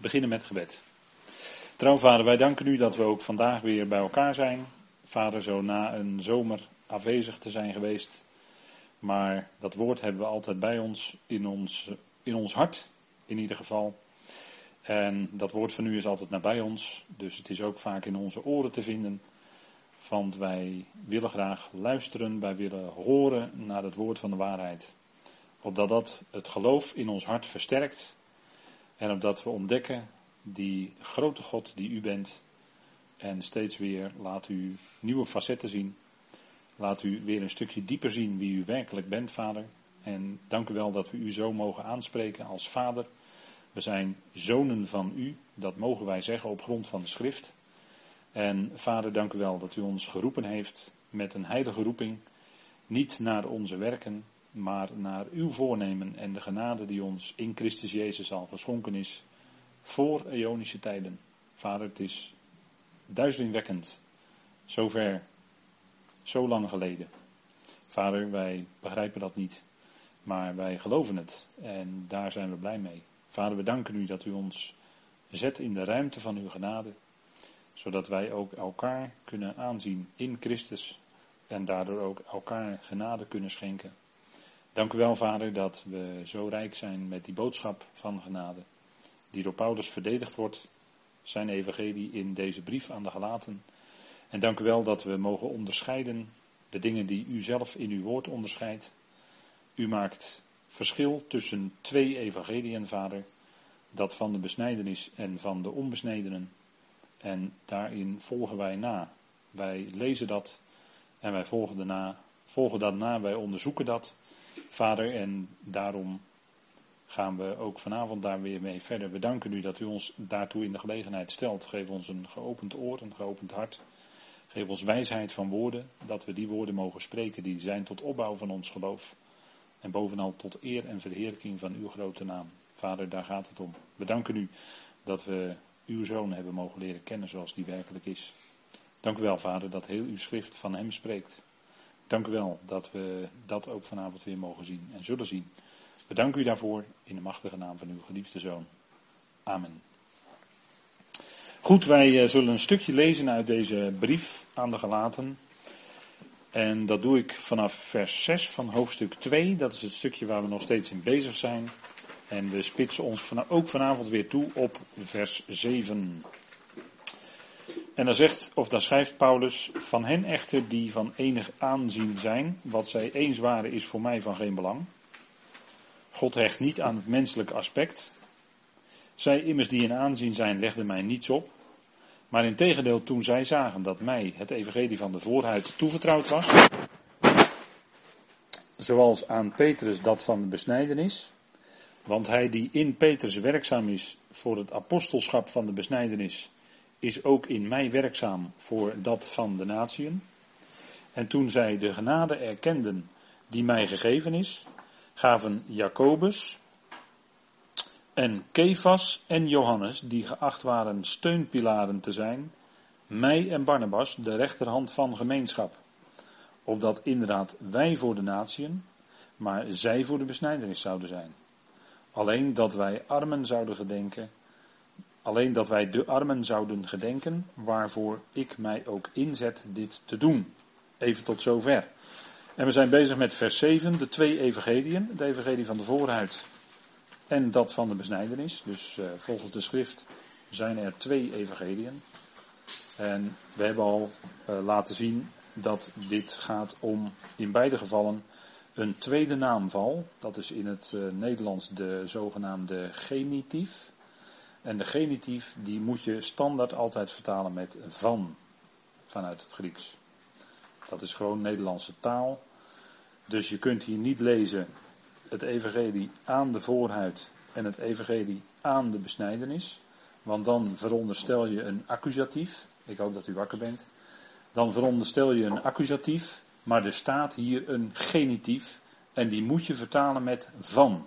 beginnen met gebed. Trouw vader, wij danken u dat we ook vandaag weer bij elkaar zijn. Vader, zo na een zomer afwezig te zijn geweest. Maar dat woord hebben we altijd bij ons, in ons, in ons hart in ieder geval. En dat woord van u is altijd nabij ons, dus het is ook vaak in onze oren te vinden. Want wij willen graag luisteren, wij willen horen naar het woord van de waarheid. Opdat dat het geloof in ons hart versterkt. En opdat we ontdekken die grote God die u bent. En steeds weer laat u nieuwe facetten zien. Laat u weer een stukje dieper zien wie u werkelijk bent, Vader. En dank u wel dat we u zo mogen aanspreken als Vader. We zijn zonen van u, dat mogen wij zeggen op grond van de schrift. En Vader, dank u wel dat u ons geroepen heeft met een heilige roeping. Niet naar onze werken, maar naar uw voornemen en de genade die ons in Christus Jezus al geschonken is voor eonische tijden. Vader, het is duizelingwekkend. Zover, zo lang geleden. Vader, wij begrijpen dat niet, maar wij geloven het en daar zijn we blij mee. Vader, we danken u dat u ons zet in de ruimte van uw genade, zodat wij ook elkaar kunnen aanzien in Christus en daardoor ook elkaar genade kunnen schenken. Dank u wel, Vader, dat we zo rijk zijn met die boodschap van genade, die door Paulus verdedigd wordt, zijn evangelie in deze brief aan de gelaten. En dank u wel dat we mogen onderscheiden de dingen die u zelf in uw woord onderscheidt. U maakt verschil tussen twee evangeliën, vader. Dat van de besnijdenis en van de onbesnedenen. En daarin volgen wij na. Wij lezen dat en wij volgen, daarna, volgen dat na, wij onderzoeken dat, vader. En daarom gaan we ook vanavond daar weer mee verder. We danken u dat u ons daartoe in de gelegenheid stelt. Geef ons een geopend oor, een geopend hart. Geef ons wijsheid van woorden, dat we die woorden mogen spreken die zijn tot opbouw van ons geloof. En bovenal tot eer en verheerlijking van uw grote naam. Vader, daar gaat het om. We danken u dat we uw zoon hebben mogen leren kennen zoals die werkelijk is. Dank u wel, Vader, dat heel uw schrift van hem spreekt. Dank u wel dat we dat ook vanavond weer mogen zien en zullen zien. We danken u daarvoor in de machtige naam van uw geliefde zoon. Amen. Goed, wij eh, zullen een stukje lezen uit deze brief aan de gelaten. En dat doe ik vanaf vers 6 van hoofdstuk 2. Dat is het stukje waar we nog steeds in bezig zijn. En we spitsen ons ook vanavond weer toe op vers 7. En dan zegt, of dan schrijft Paulus, van hen echter die van enig aanzien zijn, wat zij eens waren is voor mij van geen belang. God hecht niet aan het menselijke aspect. Zij immers die in aanzien zijn, legden mij niets op. Maar in tegendeel, toen zij zagen dat mij het evangelie van de voorhuid toevertrouwd was, zoals aan Petrus dat van de besnijdenis, want hij die in Petrus werkzaam is voor het apostelschap van de besnijdenis, is ook in mij werkzaam voor dat van de natieën. En toen zij de genade erkenden die mij gegeven is, gaven Jacobus, en Kefas en Johannes, die geacht waren steunpilaren te zijn, mij en Barnabas de rechterhand van gemeenschap. Opdat inderdaad wij voor de natieën, maar zij voor de besnijdenis zouden zijn. Alleen dat wij armen zouden gedenken, alleen dat wij de armen zouden gedenken, waarvoor ik mij ook inzet dit te doen. Even tot zover. En we zijn bezig met vers 7, de twee evangeliën. Het evangelie van de voorhuid en dat van de besnijdenis. Dus uh, volgens de schrift zijn er twee evangeliën. En we hebben al uh, laten zien dat dit gaat om in beide gevallen een tweede naamval. Dat is in het uh, Nederlands de zogenaamde genitief. En de genitief die moet je standaard altijd vertalen met van vanuit het Grieks. Dat is gewoon Nederlandse taal. Dus je kunt hier niet lezen het evangelie aan de voorhuid en het evangelie aan de besnijdenis. Want dan veronderstel je een accusatief. Ik hoop dat u wakker bent. Dan veronderstel je een accusatief, maar er staat hier een genitief. En die moet je vertalen met van.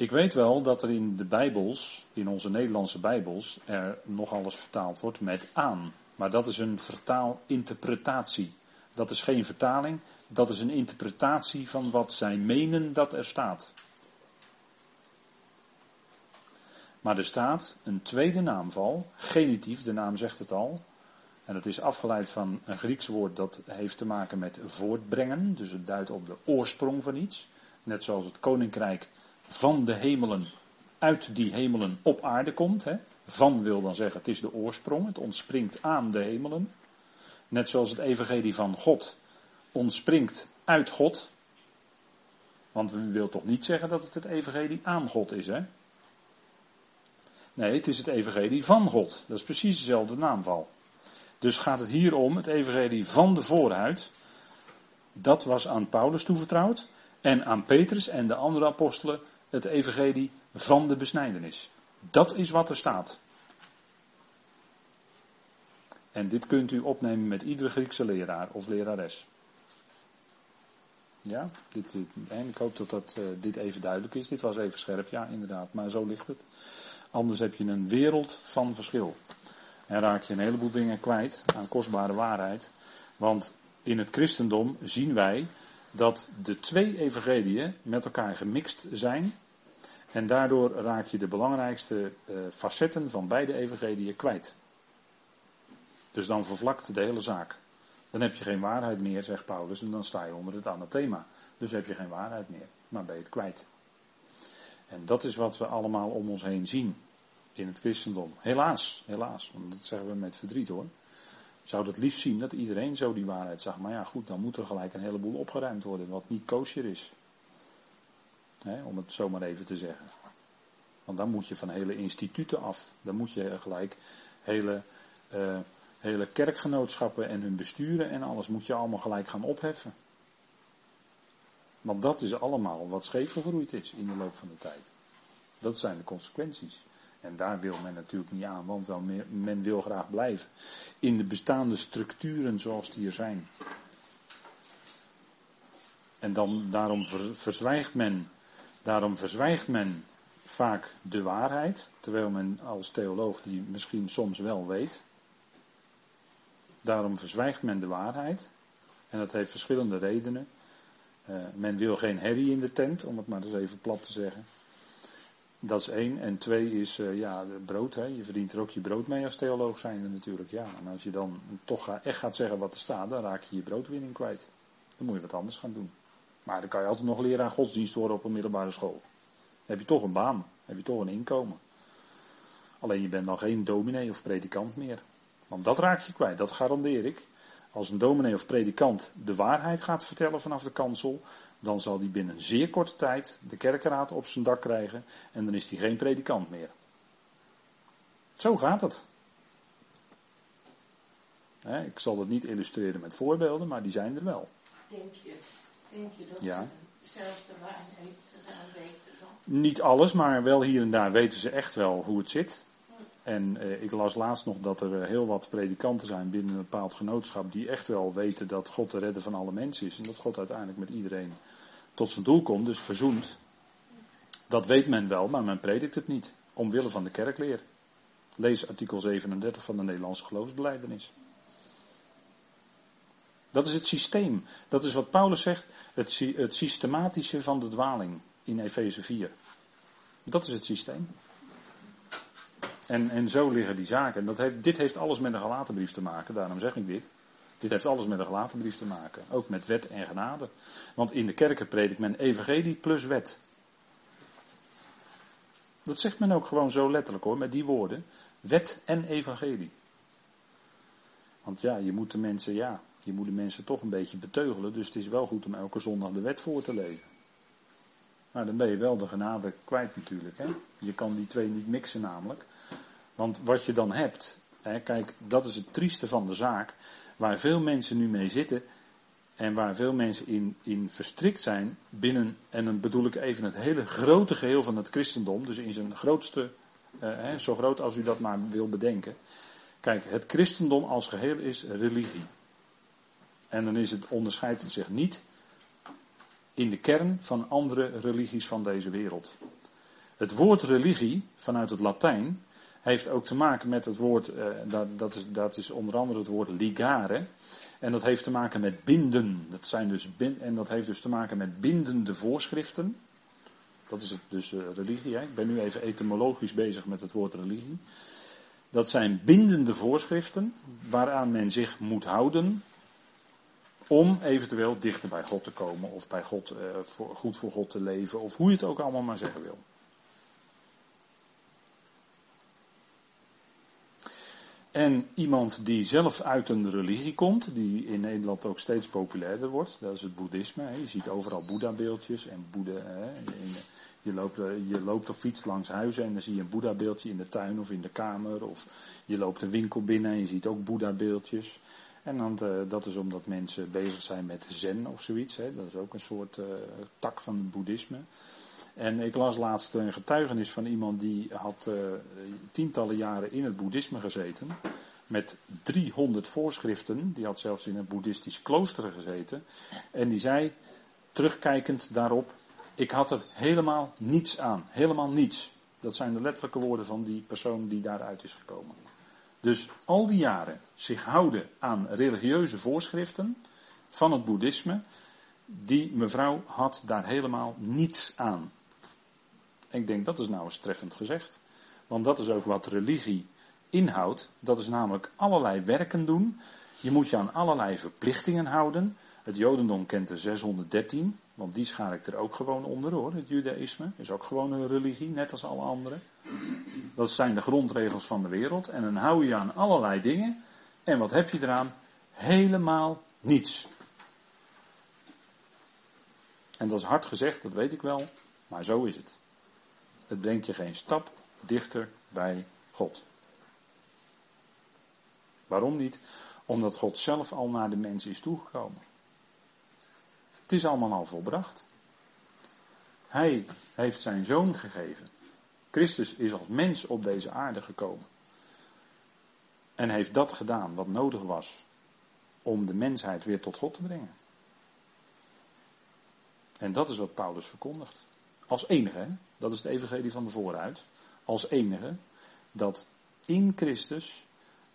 Ik weet wel dat er in de Bijbels, in onze Nederlandse Bijbels, er nog alles vertaald wordt met aan. Maar dat is een vertaalinterpretatie. Dat is geen vertaling, dat is een interpretatie van wat zij menen dat er staat. Maar er staat een tweede naamval, genitief, de naam zegt het al. En dat is afgeleid van een Grieks woord dat heeft te maken met voortbrengen. Dus het duidt op de oorsprong van iets. Net zoals het koninkrijk van de hemelen uit die hemelen op aarde komt. Hè. Van wil dan zeggen, het is de oorsprong, het ontspringt aan de hemelen. Net zoals het evangelie van God ontspringt uit God. Want u wilt toch niet zeggen dat het het evangelie aan God is, hè? Nee, het is het evangelie van God. Dat is precies dezelfde naamval. Dus gaat het hier om het evangelie van de voorhuid. Dat was aan Paulus toevertrouwd. En aan Petrus en de andere apostelen het evangelie van de besnijdenis. Dat is wat er staat. En dit kunt u opnemen met iedere Griekse leraar of lerares. Ja, dit, en ik hoop dat, dat uh, dit even duidelijk is. Dit was even scherp, ja inderdaad, maar zo ligt het. Anders heb je een wereld van verschil. En raak je een heleboel dingen kwijt aan kostbare waarheid. Want in het christendom zien wij dat de twee evangeliën met elkaar gemixt zijn. En daardoor raak je de belangrijkste uh, facetten van beide evangeliën kwijt. Dus dan vervlakt de hele zaak. Dan heb je geen waarheid meer, zegt Paulus, en dan sta je onder het anathema. Dus heb je geen waarheid meer, maar ben je het kwijt. En dat is wat we allemaal om ons heen zien in het christendom. Helaas, helaas, want dat zeggen we met verdriet hoor. Zou dat liefst zien dat iedereen zo die waarheid zag. Maar ja, goed, dan moet er gelijk een heleboel opgeruimd worden, wat niet kosher is. om het zomaar even te zeggen. Want dan moet je van hele instituten af. Dan moet je gelijk hele uh, hele kerkgenootschappen en hun besturen en alles moet je allemaal gelijk gaan opheffen. Want dat is allemaal wat scheef gegroeid is in de loop van de tijd. Dat zijn de consequenties. En daar wil men natuurlijk niet aan, want men wil graag blijven in de bestaande structuren zoals die er zijn. En dan, daarom verzwijgt men, daarom verzwijgt men vaak de waarheid, terwijl men als theoloog die misschien soms wel weet, Daarom verzwijgt men de waarheid. En dat heeft verschillende redenen. Uh, men wil geen herrie in de tent, om het maar eens even plat te zeggen. Dat is één. En twee is, uh, ja, brood. Hè. Je verdient er ook je brood mee als theoloog zijnde natuurlijk. Ja, en als je dan toch ga, echt gaat zeggen wat er staat, dan raak je je broodwinning kwijt. Dan moet je wat anders gaan doen. Maar dan kan je altijd nog leren aan godsdienst worden op een middelbare school. Dan heb je toch een baan. Heb je toch een inkomen. Alleen je bent dan geen dominee of predikant meer. Want dat raak je kwijt, dat garandeer ik. Als een dominee of predikant de waarheid gaat vertellen vanaf de kansel, dan zal die binnen zeer korte tijd de kerkenraad op zijn dak krijgen en dan is hij geen predikant meer. Zo gaat het. ik zal dat niet illustreren met voorbeelden, maar die zijn er wel. Denk je, denk je dat ja. ze dezelfde waarheid gedaan weten dan? Niet alles, maar wel hier en daar weten ze echt wel hoe het zit. En eh, ik las laatst nog dat er eh, heel wat predikanten zijn binnen een bepaald genootschap die echt wel weten dat God de redder van alle mensen is. En dat God uiteindelijk met iedereen tot zijn doel komt, dus verzoend. Dat weet men wel, maar men predikt het niet. Omwille van de kerkleer. Lees artikel 37 van de Nederlandse geloofsbeleidenis. Dat is het systeem. Dat is wat Paulus zegt, het, het systematische van de dwaling in Efeze 4. Dat is het systeem. En, en zo liggen die zaken. Dat heeft, dit heeft alles met een gelaten brief te maken, daarom zeg ik dit. Dit heeft alles met een gelaten brief te maken. Ook met wet en genade. Want in de kerken predikt men evangelie plus wet. Dat zegt men ook gewoon zo letterlijk hoor, met die woorden. Wet en evangelie. Want ja, je moet de mensen, ja, je moet de mensen toch een beetje beteugelen. Dus het is wel goed om elke zondag de wet voor te lezen. Maar dan ben je wel de genade kwijt natuurlijk. Hè? Je kan die twee niet mixen namelijk. Want wat je dan hebt, hè, kijk, dat is het trieste van de zaak, waar veel mensen nu mee zitten en waar veel mensen in, in verstrikt zijn binnen, en dan bedoel ik even het hele grote geheel van het christendom, dus in zijn grootste, eh, zo groot als u dat maar wil bedenken. Kijk, het christendom als geheel is religie. En dan is het, onderscheidt het zich niet in de kern van andere religies van deze wereld. Het woord religie vanuit het Latijn heeft ook te maken met het woord, uh, dat, dat, is, dat is onder andere het woord ligare. En dat heeft te maken met binden. Dat zijn dus en dat heeft dus te maken met bindende voorschriften. Dat is het dus uh, religie. Hè? Ik ben nu even etymologisch bezig met het woord religie. Dat zijn bindende voorschriften waaraan men zich moet houden om eventueel dichter bij God te komen of bij God, voor, goed voor God te leven of hoe je het ook allemaal maar zeggen wil. En iemand die zelf uit een religie komt, die in Nederland ook steeds populairder wordt, dat is het boeddhisme. Je ziet overal boeddha-beeldjes en boeddha. Je loopt, je loopt of fiets langs huizen en dan zie je een boeddha-beeldje in de tuin of in de kamer. Of je loopt een winkel binnen en je ziet ook boeddha-beeldjes. En dan, eh, dat is omdat mensen bezig zijn met zen of zoiets. Hè. Dat is ook een soort uh, tak van het boeddhisme. En ik las laatst een getuigenis van iemand die had uh, tientallen jaren in het boeddhisme gezeten. Met 300 voorschriften. Die had zelfs in een boeddhistisch klooster gezeten. En die zei, terugkijkend daarop, ik had er helemaal niets aan. Helemaal niets. Dat zijn de letterlijke woorden van die persoon die daaruit is gekomen. Dus al die jaren zich houden aan religieuze voorschriften van het boeddhisme. Die mevrouw had daar helemaal niets aan. Ik denk dat is nou eens treffend gezegd. Want dat is ook wat religie inhoudt. Dat is namelijk allerlei werken doen. Je moet je aan allerlei verplichtingen houden. Het Jodendom kent de 613, want die schaar ik er ook gewoon onder hoor. Het Judaïsme is ook gewoon een religie, net als alle anderen. Dat zijn de grondregels van de wereld. En dan hou je aan allerlei dingen. En wat heb je eraan? Helemaal niets. En dat is hard gezegd, dat weet ik wel, maar zo is het. Het brengt je geen stap dichter bij God. Waarom niet? Omdat God zelf al naar de mens is toegekomen. Het is allemaal al volbracht. Hij heeft zijn zoon gegeven. Christus is als mens op deze aarde gekomen. En heeft dat gedaan wat nodig was om de mensheid weer tot God te brengen. En dat is wat Paulus verkondigt. Als enige, dat is de evangelie van de vooruit. Als enige dat in Christus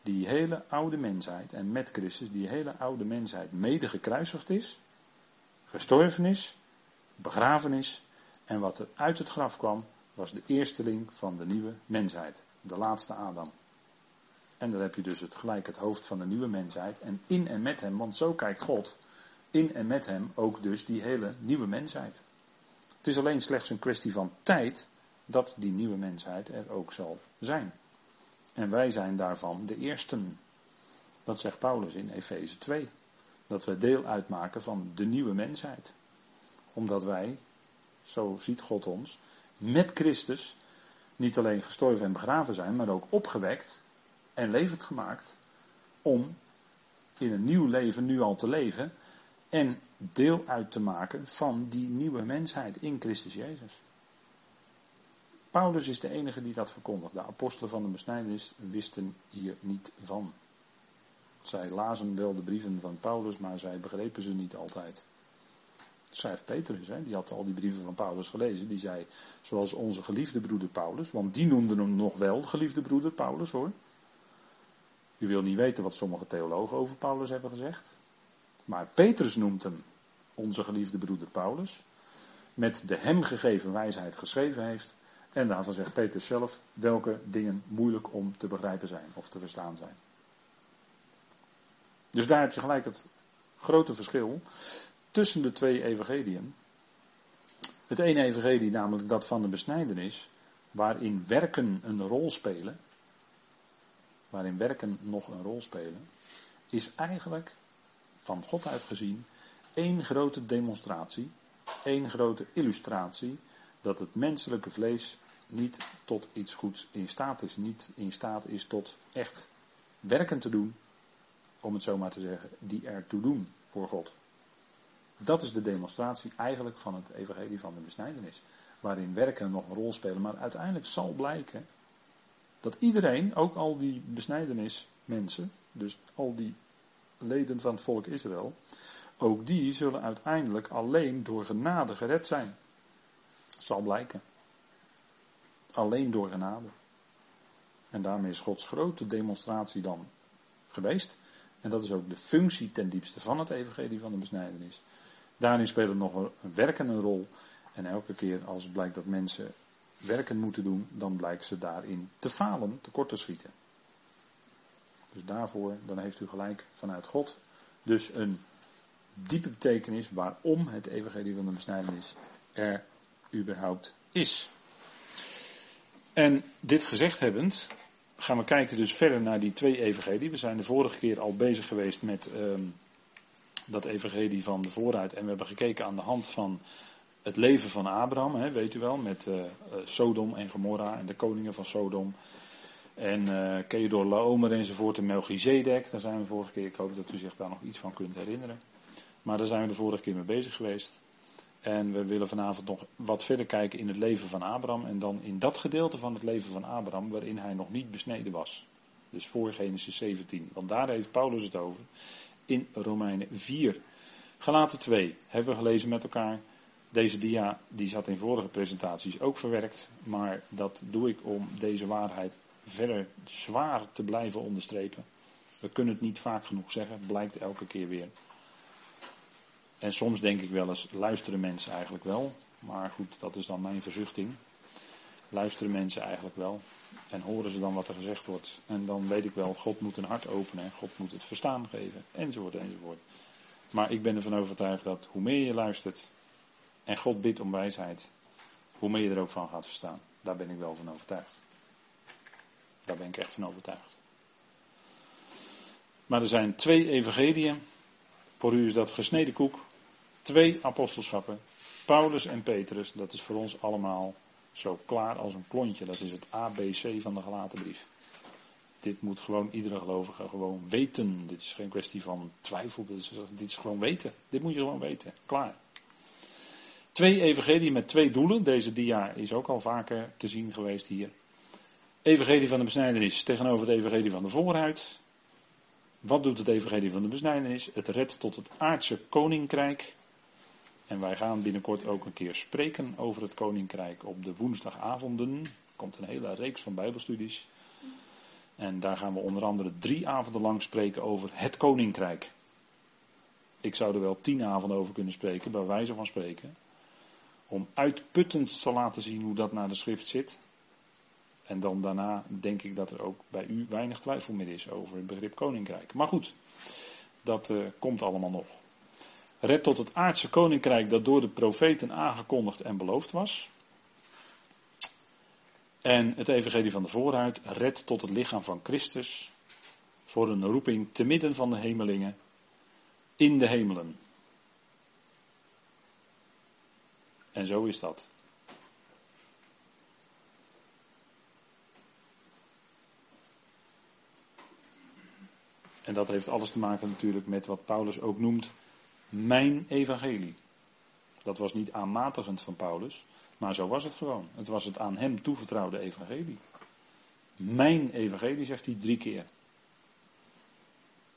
die hele oude mensheid en met Christus die hele oude mensheid mede gekruisigd is gestorven is, begraven is en wat er uit het graf kwam was de eersteling van de nieuwe mensheid, de laatste Adam. En dan heb je dus het, gelijk het hoofd van de nieuwe mensheid en in en met hem, want zo kijkt God, in en met hem ook dus die hele nieuwe mensheid. Het is alleen slechts een kwestie van tijd dat die nieuwe mensheid er ook zal zijn. En wij zijn daarvan de eersten. Dat zegt Paulus in Efeze 2 dat we deel uitmaken van de nieuwe mensheid. Omdat wij, zo ziet God ons, met Christus niet alleen gestorven en begraven zijn, maar ook opgewekt en levend gemaakt om in een nieuw leven nu al te leven en deel uit te maken van die nieuwe mensheid in Christus Jezus. Paulus is de enige die dat verkondigt. De apostelen van de besnijdenis wisten hier niet van. Zij lazen wel de brieven van Paulus, maar zij begrepen ze niet altijd. Schrijft Petrus, hè, die had al die brieven van Paulus gelezen. Die zei, zoals onze geliefde broeder Paulus, want die noemden hem nog wel geliefde broeder Paulus hoor. U wil niet weten wat sommige theologen over Paulus hebben gezegd. Maar Petrus noemt hem onze geliefde broeder Paulus. Met de hem gegeven wijsheid geschreven heeft. En daarvan zegt Petrus zelf welke dingen moeilijk om te begrijpen zijn of te verstaan zijn. Dus daar heb je gelijk het grote verschil tussen de twee evangeliën. Het ene evangelie, namelijk dat van de besnijdenis, waarin werken een rol spelen, waarin werken nog een rol spelen, is eigenlijk van God uit gezien één grote demonstratie, één grote illustratie dat het menselijke vlees niet tot iets goeds in staat is, niet in staat is tot echt werken te doen om het zo maar te zeggen, die ertoe doen voor God. Dat is de demonstratie eigenlijk van het evangelie van de besnijdenis. Waarin werken nog een rol spelen, maar uiteindelijk zal blijken dat iedereen, ook al die besnijdenismensen, dus al die leden van het volk Israël, ook die zullen uiteindelijk alleen door genade gered zijn. Zal blijken. Alleen door genade. En daarmee is Gods grote demonstratie dan geweest. En dat is ook de functie ten diepste van het evangelie van de besnijdenis. Daarin spelen nog een werken een rol. En elke keer als blijkt dat mensen werken moeten doen, dan blijkt ze daarin te falen, tekort te schieten. Dus daarvoor, dan heeft u gelijk vanuit God. Dus een diepe betekenis waarom het evangelie van de besnijdenis er überhaupt is. En dit gezegd hebbend, gaan we kijken dus verder naar die twee evangelie. We zijn de vorige keer al bezig geweest met ehm, dat evangelie van de vooruit. En we hebben gekeken aan de hand van het leven van Abraham, hè, weet u wel, met uh, Sodom en Gomorra en de koningen van Sodom. En uh, Kedor Laomer enzovoort en Melchizedek, daar zijn we vorige keer, ik hoop dat u zich daar nog iets van kunt herinneren. Maar daar zijn we de vorige keer mee bezig geweest. En we willen vanavond nog wat verder kijken in het leven van Abraham. En dan in dat gedeelte van het leven van Abraham waarin hij nog niet besneden was. Dus voor Genesis 17. Want daar heeft Paulus het over. In Romeinen 4. Galaten 2 hebben we gelezen met elkaar. Deze dia die zat in vorige presentaties ook verwerkt. Maar dat doe ik om deze waarheid verder zwaar te blijven onderstrepen. We kunnen het niet vaak genoeg zeggen. Blijkt elke keer weer. En soms denk ik wel eens, luisteren mensen eigenlijk wel. Maar goed, dat is dan mijn verzuchting. Luisteren mensen eigenlijk wel. En horen ze dan wat er gezegd wordt. En dan weet ik wel, God moet een hart openen. En God moet het verstaan geven. Enzovoort, enzovoort. Maar ik ben ervan overtuigd dat hoe meer je luistert. En God bidt om wijsheid. Hoe meer je er ook van gaat verstaan. Daar ben ik wel van overtuigd. Daar ben ik echt van overtuigd. Maar er zijn twee evangeliën. Voor u is dat gesneden koek. Twee apostelschappen, Paulus en Petrus, dat is voor ons allemaal zo klaar als een klontje. Dat is het ABC van de gelaten brief. Dit moet gewoon iedere gelovige gewoon weten. Dit is geen kwestie van twijfel, dit is, dit is gewoon weten. Dit moet je gewoon weten. Klaar. Twee evangelie met twee doelen. Deze dia is ook al vaker te zien geweest hier. Evangelie van de besnijdenis tegenover het evangelie van de voorhuid. Wat doet het evangelie van de besnijdenis? Het redt tot het aardse koninkrijk. En wij gaan binnenkort ook een keer spreken over het koninkrijk op de woensdagavonden. Er komt een hele reeks van bijbelstudies. En daar gaan we onder andere drie avonden lang spreken over het koninkrijk. Ik zou er wel tien avonden over kunnen spreken, bij wijze van spreken. Om uitputtend te laten zien hoe dat naar de schrift zit. En dan daarna denk ik dat er ook bij u weinig twijfel meer is over het begrip koninkrijk. Maar goed, dat uh, komt allemaal nog. Red tot het aardse koninkrijk dat door de profeten aangekondigd en beloofd was. En het evangelie van de vooruit red tot het lichaam van Christus voor een roeping te midden van de hemelingen in de hemelen. En zo is dat. En dat heeft alles te maken natuurlijk met wat Paulus ook noemt mijn evangelie. Dat was niet aanmatigend van Paulus, maar zo was het gewoon. Het was het aan hem toevertrouwde evangelie. Mijn evangelie, zegt hij drie keer.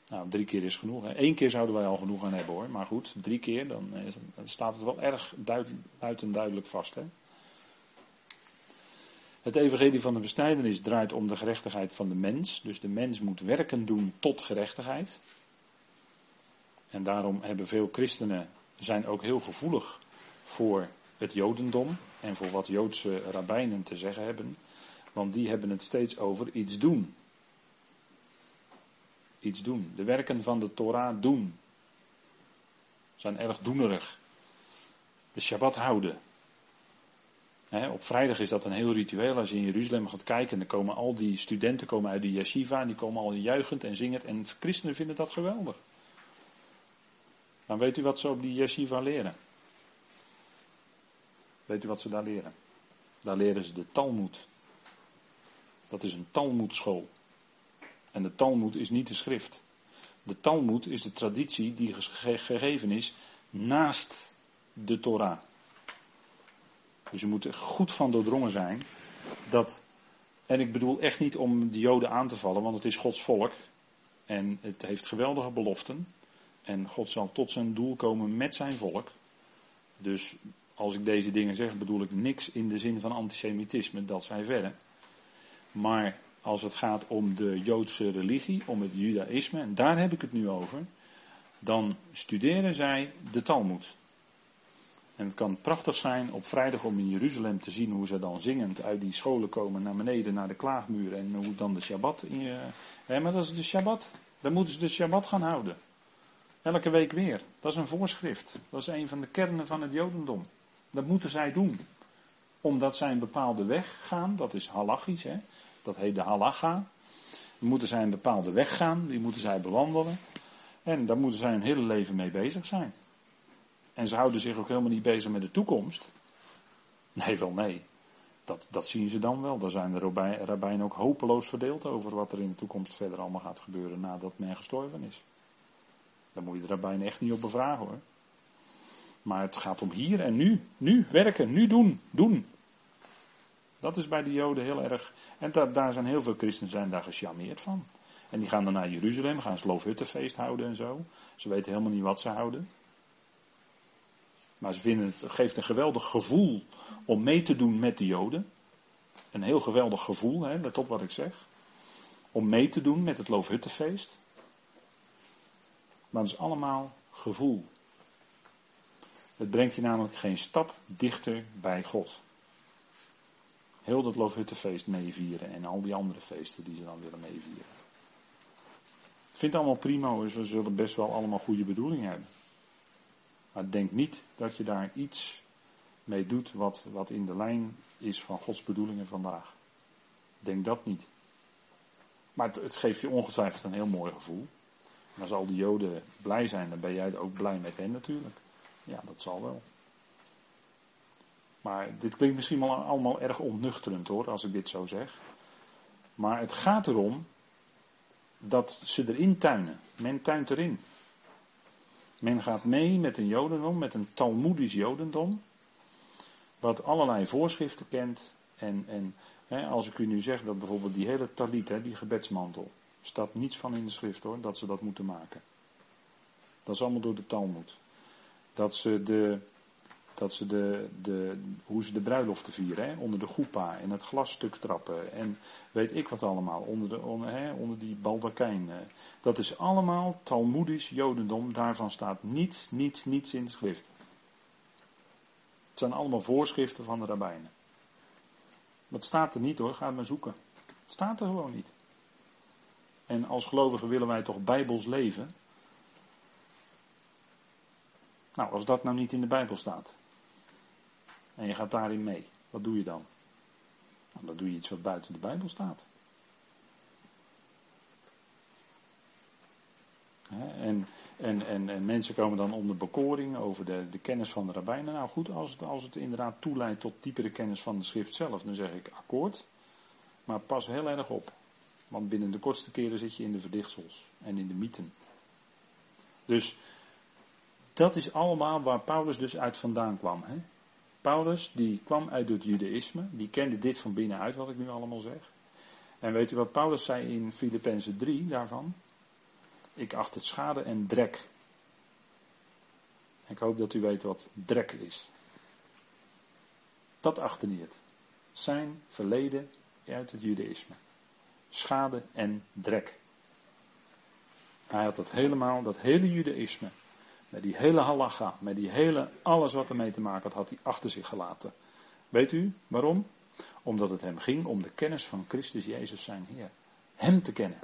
Nou, drie keer is genoeg. Hè. Eén keer zouden wij al genoeg aan hebben hoor. Maar goed, drie keer, dan, staat het wel erg duidelijk, duidelijk vast. Hè. Het evangelie van de besnijdenis draait om de gerechtigheid van de mens. Dus de mens moet werken doen tot gerechtigheid. En daarom hebben veel christenen zijn ook heel gevoelig voor het Jodendom en voor wat Joodse rabbijnen te zeggen hebben. Want die hebben het steeds over iets doen. Iets doen. De werken van de Torah doen. Zijn erg doenerig. De Shabbat houden. Op vrijdag is dat een heel ritueel. Als je in Jeruzalem gaat kijken, dan komen al die studenten komen uit de yeshiva. En die komen al juichend en zingend. En christenen vinden dat geweldig. Dan weet u wat ze op die yeshiva leren. Weet u wat ze daar leren? Daar leren ze de Talmud. Dat is een Talmudschool. En de Talmud is niet de schrift. De Talmud is de traditie die gegeven is naast de Torah. Dus je moet er goed van doordrongen zijn dat. En ik bedoel echt niet om de Joden aan te vallen, want het is Gods volk. En het heeft geweldige beloften. En God zal tot zijn doel komen met zijn volk. Dus als ik deze dingen zeg, bedoel ik niks in de zin van antisemitisme, dat zij verder. Maar als het gaat om de Joodse religie, om het Judaïsme, en daar heb ik het nu over, dan studeren zij de Talmud. En het kan prachtig zijn op vrijdag om in Jeruzalem te zien hoe ze dan zingend uit die scholen komen naar beneden naar de klaagmuur en hoe dan de Shabbat. In je, maar dat is de Shabbat. Dan moeten ze de Shabbat gaan houden. Elke week weer. Dat is een voorschrift. Dat is een van de kernen van het Jodendom. Dat moeten zij doen. Omdat zij een bepaalde weg gaan. Dat is halachisch, hè. Dat heet de halacha. Moeten zij een bepaalde weg gaan. Die moeten zij bewandelen. En daar moeten zij hun hele leven mee bezig zijn. En ze houden zich ook helemaal niet bezig met de toekomst. Nee, wel nee. Dat, dat zien ze dan wel. Daar zijn de rabbijnen ook hopeloos verdeeld over wat er in de toekomst verder allemaal gaat gebeuren nadat men gestorven is. Daar moet je de rabbijnen echt niet op bevragen hoor. Maar het gaat om hier en nu. Nu werken, nu doen, doen. Dat is bij de Joden heel erg. En daar, daar zijn heel veel christenen zijn daar gecharmeerd van. En die gaan dan naar Jeruzalem, gaan Sloofhuttenfeest houden en zo. Ze weten helemaal niet wat ze houden. Maar ze vinden het, geeft een geweldig gevoel om mee te doen met de Joden. Een heel geweldig gevoel, hè, let op wat ik zeg. Om mee te doen met het Loofhuttenfeest. Maar het is allemaal gevoel. Het brengt je namelijk geen stap dichter bij God. Heel dat Loofhuttenfeest meevieren en al die andere feesten die ze dan willen meevieren. Ik vind het allemaal prima, ze zullen best wel allemaal goede bedoelingen hebben. Maar denk niet dat je daar iets mee doet wat, wat in de lijn is van Gods bedoelingen vandaag. Denk dat niet. Maar het, geeft je ongetwijfeld een heel mooi gevoel. En als al die Joden blij zijn, dan ben jij ook blij met hen natuurlijk. Ja, dat zal wel. Maar dit klinkt misschien wel allemaal erg onnuchterend hoor, als ik dit zo zeg. Maar het gaat erom dat ze erin tuinen. Men tuint erin. Men gaat mee met een jodendom, met een talmoedisch jodendom, wat allerlei voorschriften kent. En, en hè, als ik u nu zeg dat bijvoorbeeld die hele talit, hè, die gebedsmantel, staat niets van in de schrift hoor, dat ze dat moeten maken. Dat is allemaal door de Talmud. Dat ze de, dat ze de, de, hoe ze de bruiloften vieren, hè, onder de goepa en het glasstuk trappen en weet ik wat allemaal, onder, de, onder, hè, onder die baldakijn. Dat is allemaal Talmoedisch Jodendom, daarvan staat niets, niets, niets in de schrift. Het zijn allemaal voorschriften van de rabbijnen. Dat staat er niet hoor, ga het maar zoeken. Het staat er gewoon niet. En als gelovigen willen wij toch bijbels leven. Nou, als dat nou niet in de Bijbel staat, en je gaat daarin mee. Wat doe je dan? Nou, dan doe je iets wat buiten de Bijbel staat. En, en, en, en, mensen komen dan onder bekoring over de, de kennis van de rabbijnen. Nou goed, als het, als het inderdaad toeleidt tot diepere kennis van de schrift zelf, dan zeg ik akkoord. Maar pas heel erg op. Want binnen de kortste keren zit je in de verdichtsels en in de mythen. Dus dat is allemaal waar Paulus dus uit vandaan kwam. Hè? Paulus, die kwam uit het judaïsme, die kende dit van binnenuit, wat ik nu allemaal zeg. En weet u wat Paulus zei in Filippenzen 3 daarvan? Ik acht het schade en drek. Ik hoop dat u weet wat drek is. Dat achtte niet het. Zijn verleden uit het judaïsme. Schade en drek. Hij had dat helemaal, dat hele judaïsme, met die hele halacha, met die hele, alles wat ermee te maken had, had hij achter zich gelaten. Weet u waarom? Omdat het hem ging om de kennis van Christus Jezus zijn Heer. Hem te kennen.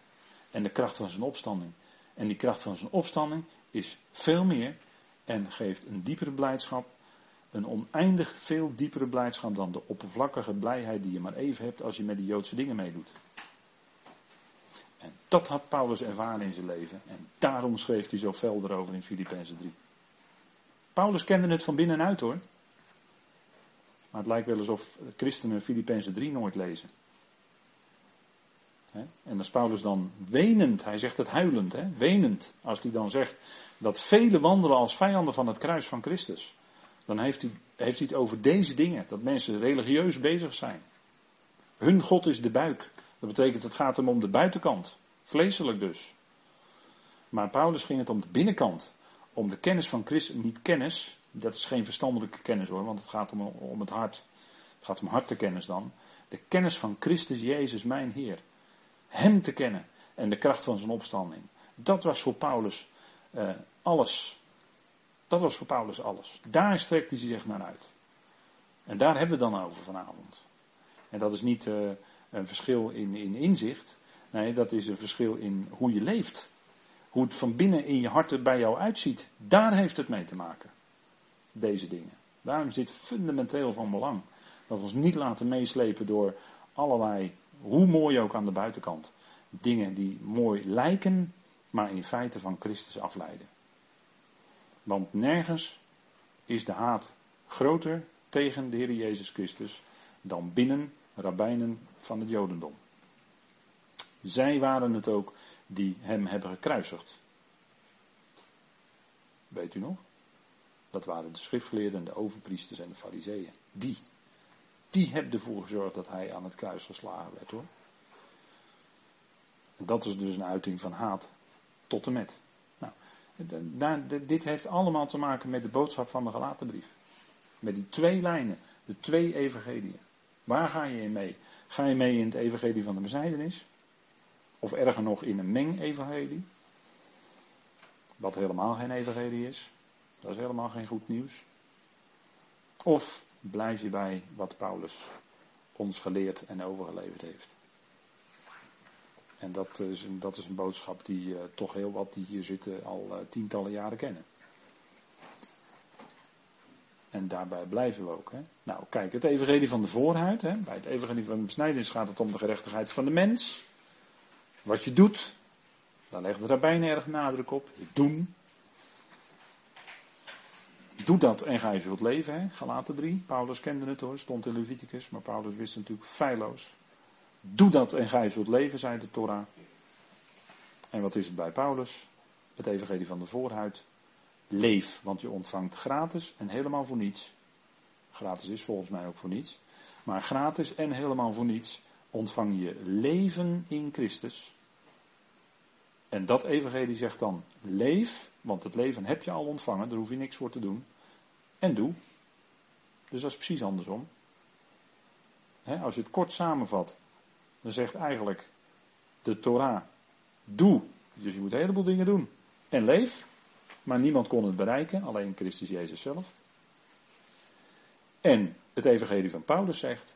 En de kracht van zijn opstanding. En die kracht van zijn opstanding is veel meer en geeft een diepere blijdschap. Een oneindig veel diepere blijdschap dan de oppervlakkige blijheid die je maar even hebt als je met die Joodse dingen meedoet. En dat had Paulus ervaren in zijn leven. En daarom schreef hij zo fel erover in Filippenzen 3. Paulus kende het van binnenuit hoor. Maar het lijkt wel alsof christenen Filippenzen 3 nooit lezen. En als Paulus dan wenend, hij zegt het huilend, he, wenend, als hij dan zegt dat velen wandelen als vijanden van het kruis van Christus, dan heeft hij, heeft hij het over deze dingen, dat mensen religieus bezig zijn. Hun God is de buik. Dat betekent het gaat hem om de buitenkant. Vleeselijk dus. Maar Paulus ging het om de binnenkant. Om de kennis van Christus. Niet kennis, dat is geen verstandelijke kennis hoor, want het gaat om, om het hart. Het gaat om hartekennis dan. De kennis van Christus Jezus, mijn Heer. Hem te kennen en de kracht van zijn opstanding. Dat was voor Paulus eh, alles. Dat was voor Paulus alles. Daar strekt hij zich naar uit. En daar hebben we het dan over vanavond. En dat is niet uh, een verschil in, in inzicht. Nee, dat is een verschil in hoe je leeft. Hoe het van binnen in je hart er bij jou uitziet. Daar heeft het mee te maken. Deze dingen. Daarom is dit fundamenteel van belang. Dat we ons niet laten meeslepen door allerlei, hoe mooi ook aan de buitenkant, dingen die mooi lijken, maar in feite van Christus afleiden. Want nergens is de haat groter tegen de Heer Jezus Christus dan binnen rabbijnen van het Jodendom. Zij waren het ook die hem hebben gekruisigd. Weet u nog? Dat waren de schriftgeleerden, de overpriesters en de fariseeën. Die. Die hebben ervoor gezorgd dat hij aan het kruis geslagen werd hoor. En dat is dus een uiting van haat tot en met. Nou, dit heeft allemaal te maken met de boodschap van de gelatenbrief. Met die twee lijnen, de twee evangeliën. Waar ga je in mee? Ga je mee in het evangelie van de besnijdenis? Of erger nog in een meng-evangelie? Wat helemaal geen evangelie is. Dat is helemaal geen goed nieuws. Of blijf je bij wat Paulus ons geleerd en overgeleverd heeft. En dat is een, dat is een boodschap die uh, toch heel wat die hier zitten al uh, tientallen jaren kennen. En daarbij blijven we ook. Hè. Nou, kijk, het evangelie van de voorhuid. Hè. Bij het evangelie van de besnijdenis gaat het om de gerechtigheid van de mens. Wat je doet, daar legt de rabbijn erg nadruk op. Doen. Doe dat en ga je zult leven. Hè. Galaten 3. Paulus kende het hoor, stond in Leviticus. Maar Paulus wist natuurlijk feilloos. Doe dat en ga je zult leven, zei de Torah. En wat is het bij Paulus? Het evangelie van de voorhuid. Leef, want je ontvangt gratis en helemaal voor niets. Gratis is volgens mij ook voor niets. Maar gratis en helemaal voor niets ontvang je leven in Christus. En dat evangelie zegt dan, leef, want het leven heb je al ontvangen, daar hoef je niks voor te doen. En doe. Dus dat is precies andersom. als je het kort samenvat, dan zegt eigenlijk de Torah, doe. Dus je moet een heleboel dingen doen. En leef. Maar niemand kon het bereiken, alleen Christus Jezus zelf. En het evangelie van Paulus zegt,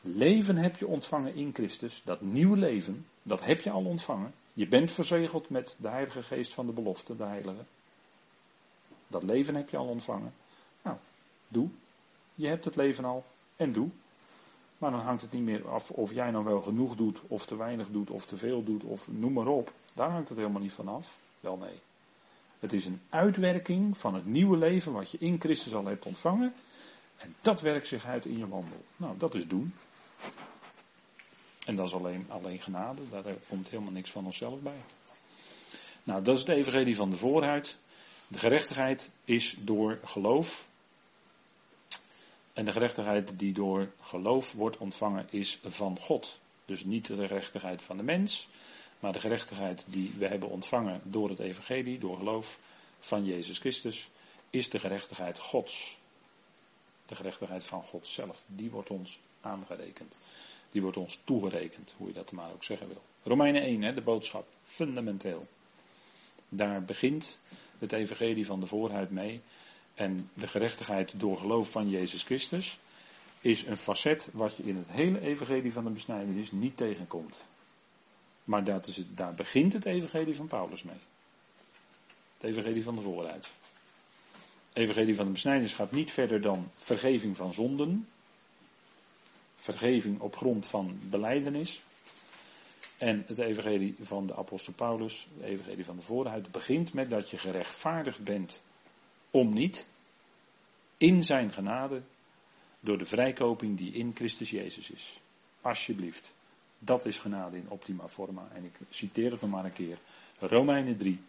leven heb je ontvangen in Christus, dat nieuwe leven, dat heb je al ontvangen. Je bent verzegeld met de Heilige Geest van de belofte, de Heilige. Dat leven heb je al ontvangen. Nou, doe. Je hebt het leven al en doe. Maar dan hangt het niet meer af of jij nou wel genoeg doet, of te weinig doet, of te veel doet, of noem maar op. Daar hangt het helemaal niet van af. Wel nee. Het is een uitwerking van het nieuwe leven wat je in Christus al hebt ontvangen. En dat werkt zich uit in je wandel. Nou, dat is doen. En dat is alleen, alleen genade. Daar komt helemaal niks van onszelf bij. Nou, dat is het evangelie van de voorhuid. De gerechtigheid is door geloof. En de gerechtigheid die door geloof wordt ontvangen is van God. Dus niet de gerechtigheid van de mens, maar de gerechtigheid die we hebben ontvangen door het evangelie, door geloof van Jezus Christus, is de gerechtigheid Gods. De gerechtigheid van God zelf, die wordt ons aangerekend. Die wordt ons toegerekend, hoe je dat maar ook zeggen wil. Romeinen 1, hè, de boodschap, fundamenteel. Daar begint het evangelie van de voorhuid mee. En de gerechtigheid door geloof van Jezus Christus is een facet wat je in het hele evangelie van de besnijdenis niet tegenkomt. Maar dat is het, daar begint het evangelie van Paulus mee. Het evangelie van de vooruit. Evangelie van de besnijdenis gaat niet verder dan vergeving van zonden. Vergeving op grond van beleidenis. En het evangelie van de apostel Paulus, het evangelie van de vooruit, begint met dat je gerechtvaardigd bent om niet in zijn genade door de vrijkoping die in Christus Jezus is. Alsjeblieft. Dat is genade in optima forma. En ik citeer het nog maar een keer. Romeinen 3.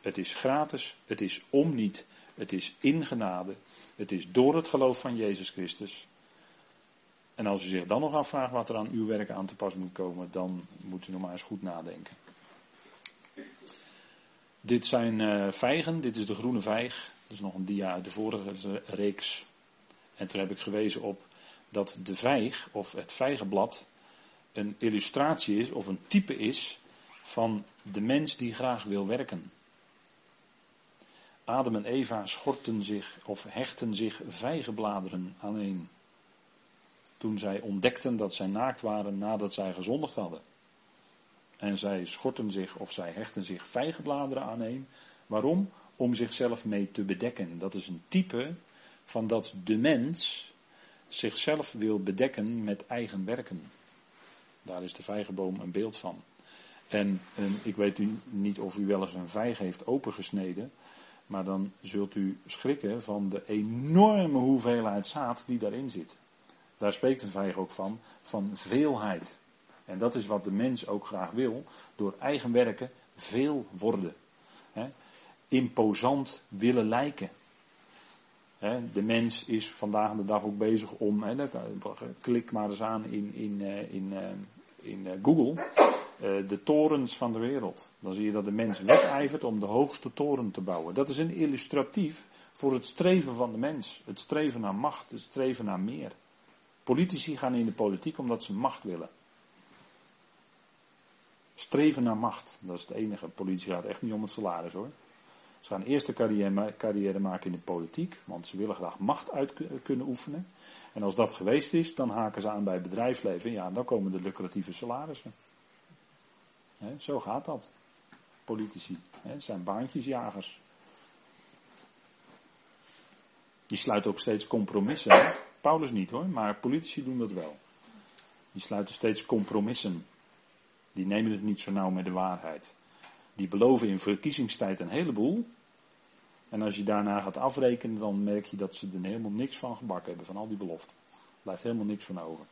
Het is gratis, het is om niet, het is in genade, het is door het geloof van Jezus Christus. En als u zich dan nog afvraagt wat er aan uw werk aan te pas moet komen, dan moet u nog maar eens goed nadenken. Dit zijn uh, vijgen, dit is de groene vijg. Dat is nog een dia uit de vorige reeks. En toen heb ik gewezen op dat de vijg, of het vijgenblad, een illustratie is of een type is van de mens die graag wil werken. Adam en Eva schorten zich of hechten zich vijgenbladeren aaneen. Toen zij ontdekten dat zij naakt waren nadat zij gezondigd hadden. En zij schorten zich of zij hechten zich vijgenbladeren aaneen. Waarom? Om zichzelf mee te bedekken. Dat is een type van dat de mens zichzelf wil bedekken met eigen werken. Daar is de vijgenboom een beeld van. En, en ik weet u niet of u wel eens een vijg heeft opengesneden. Maar dan zult u schrikken van de enorme hoeveelheid zaad die daarin zit. Daar spreekt de vijg ook van, van veelheid. En dat is wat de mens ook graag wil, door eigen werken veel worden. imposant willen lijken. De mens is vandaag de dag ook bezig om, klik maar eens aan in, in, eh, in, eh, in eh, Google, de torens van de wereld. Dan zie je dat de mens wedijvert om de hoogste toren te bouwen. Dat is een illustratief voor het streven van de mens. Het streven naar macht, het streven naar meer. Politici gaan in de politiek omdat ze macht willen. Streven naar macht, dat is het enige. Politici gaat echt niet om het salaris hoor. Ze gaan eerst een carrière, maken in de politiek, want ze willen graag macht uit kunnen oefenen. En als dat geweest is, dan haken ze aan bij het bedrijfsleven. Ja, dan komen de lucratieve salarissen. zo gaat dat. Politici. zijn baantjesjagers. Die sluiten ook steeds compromissen. Paulus niet hoor, maar politici doen dat wel. Die sluiten steeds compromissen. Die nemen het niet zo nauw met de waarheid. Die beloven in verkiezingstijd een heleboel. En als je daarna gaat afrekenen, dan merk je dat ze er helemaal niks van gebakken hebben, van al die beloften. Blijft helemaal niks van over.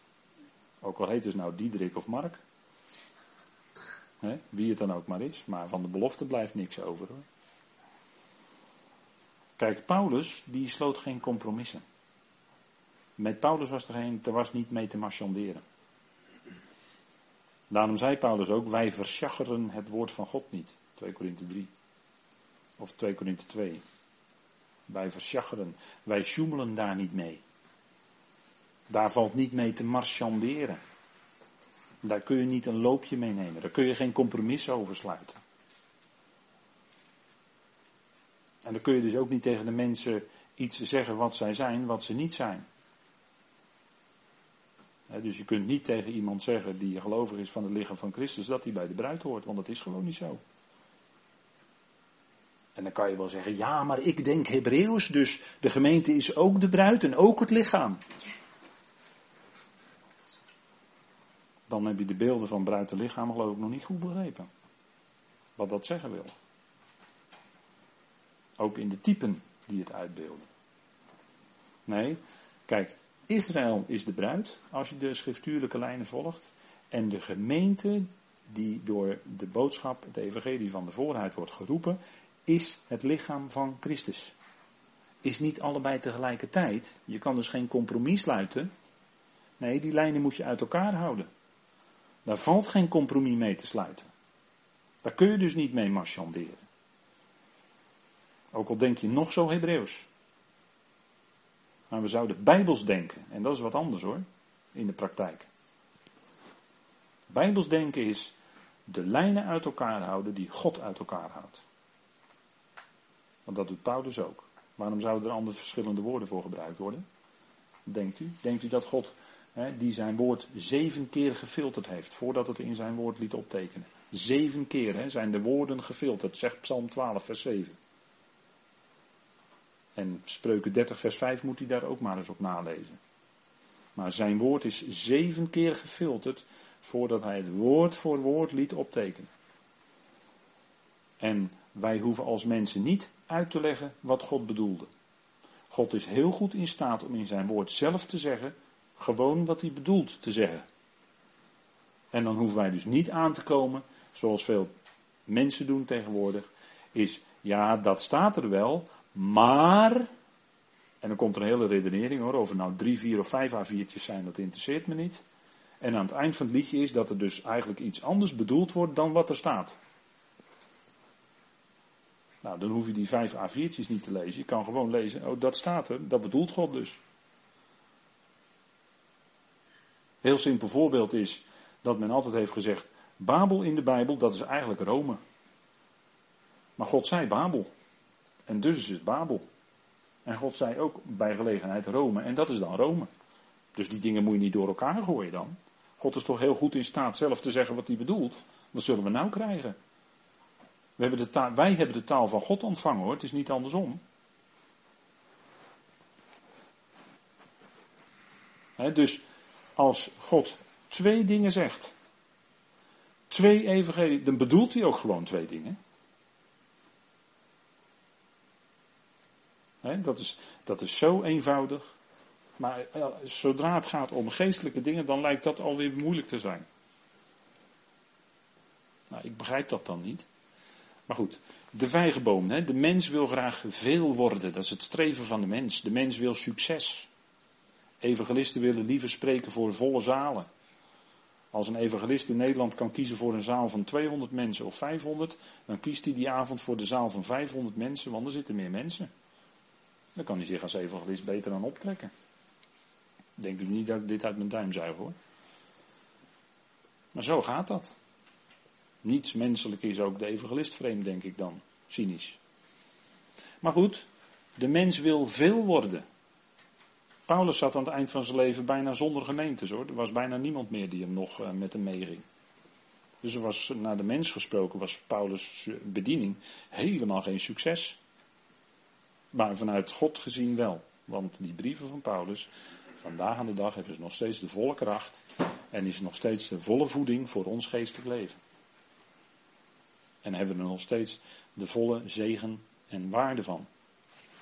Ook al heet het nou Diederik of Mark. wie het dan ook maar is, maar van de belofte blijft niks over hoor. Kijk, Paulus, die sloot geen compromissen. Met Paulus was er, geen, er was niet mee te marchanderen. Daarom zei Paulus ook, wij versjaggeren het woord van God niet. 2 Korinthe 3. Of 2 Korinthe 2. Wij versjaggeren, wij sjoemelen daar niet mee. Daar valt niet mee te marchanderen. Daar kun je niet een loopje mee nemen. Daar kun je geen compromis over sluiten. En dan kun je dus ook niet tegen de mensen iets zeggen wat zij zijn, wat ze niet zijn dus je kunt niet tegen iemand zeggen die gelovig is van het lichaam van Christus dat hij bij de bruid hoort, want dat is gewoon niet zo. En dan kan je wel zeggen, ja, maar ik denk Hebreeuws, dus de gemeente is ook de bruid en ook het lichaam. Dan heb je de beelden van bruid en lichaam geloof ik nog niet goed begrepen. Wat dat zeggen wil. Ook in de typen die het uitbeelden. Nee, kijk, Israël is de bruid, als je de schriftuurlijke lijnen volgt. En de gemeente die door de boodschap, het evangelie van de voorheid wordt geroepen, is het lichaam van Christus. Is niet allebei tegelijkertijd. Je kan dus geen compromis sluiten. Nee, die lijnen moet je uit elkaar houden. Daar valt geen compromis mee te sluiten. Daar kun je dus niet mee marchanderen. Ook al denk je nog zo Hebreeuws. Maar we zouden bijbels denken. En dat is wat anders hoor. In de praktijk. Bijbels denken is de lijnen uit elkaar houden die God uit elkaar houdt. Want dat doet Paulus ook. Waarom zouden er andere verschillende woorden voor gebruikt worden? Denkt u? Denkt u dat God, hè, die zijn woord zeven keer gefilterd heeft voordat het in zijn woord liet optekenen? Zeven keer hè, zijn de woorden gefilterd, zegt Psalm 12, vers 7. En spreuken 30 vers 5 moet hij daar ook maar eens op nalezen. Maar zijn woord is zeven keer gefilterd voordat hij het woord voor woord liet optekenen. En wij hoeven als mensen niet uit te leggen wat God bedoelde. God is heel goed in staat om in zijn woord zelf te zeggen, gewoon wat hij bedoelt te zeggen. En dan hoeven wij dus niet aan te komen, zoals veel mensen doen tegenwoordig, is ja, dat staat er wel, maar, en dan komt er een hele redenering hoor, over nou drie, vier of vijf A4'tjes zijn, dat interesseert me niet. En aan het eind van het liedje is dat er dus eigenlijk iets anders bedoeld wordt dan wat er staat. Nou, dan hoef je die vijf A4'tjes niet te lezen. Je kan gewoon lezen, oh dat staat er, dat bedoelt God dus. Heel simpel voorbeeld is dat men altijd heeft gezegd, Babel in de Bijbel, dat is eigenlijk Rome. Maar God zei Babel. En dus is het Babel. En God zei ook bij gelegenheid Rome. En dat is dan Rome. Dus die dingen moet je niet door elkaar gooien dan. God is toch heel goed in staat zelf te zeggen wat hij bedoelt. Wat zullen we nou krijgen? We hebben de taal, wij hebben de taal van God ontvangen hoor, het is niet andersom. dus als God twee dingen zegt, twee evangelie, dan bedoelt hij ook gewoon twee dingen. Dat, is, dat is zo eenvoudig. Maar eh, zodra het gaat om geestelijke dingen, dan lijkt dat alweer moeilijk te zijn. Nou, ik begrijp dat dan niet. Maar goed, de vijgenboom. De mens wil graag veel worden. Dat is het streven van de mens. De mens wil succes. Evangelisten willen liever spreken voor volle zalen. Als een evangelist in Nederland kan kiezen voor een zaal van 200 mensen of 500, dan kiest hij die avond voor de zaal van 500 mensen, want er zitten meer mensen. Dan kan hij zich als evangelist beter aan optrekken. Denk u niet dat ik dit uit mijn duim zuig hoor. Maar zo gaat dat. Niets menselijk is ook de evangelist vreemd, denk ik dan. Cynisch. Maar goed, de mens wil veel worden. Paulus zat aan het eind van zijn leven bijna zonder gemeentes hoor. Er was bijna niemand meer die hem nog uh, met hem meeging. Dus er was, naar de mens gesproken, was Paulus' bediening helemaal geen succes. Maar vanuit God gezien wel. Want die brieven van Paulus, vandaag aan de dag hebben ze nog steeds de volle kracht. En is nog steeds de volle voeding voor ons geestelijk leven. En hebben we er nog steeds de volle zegen en waarde van.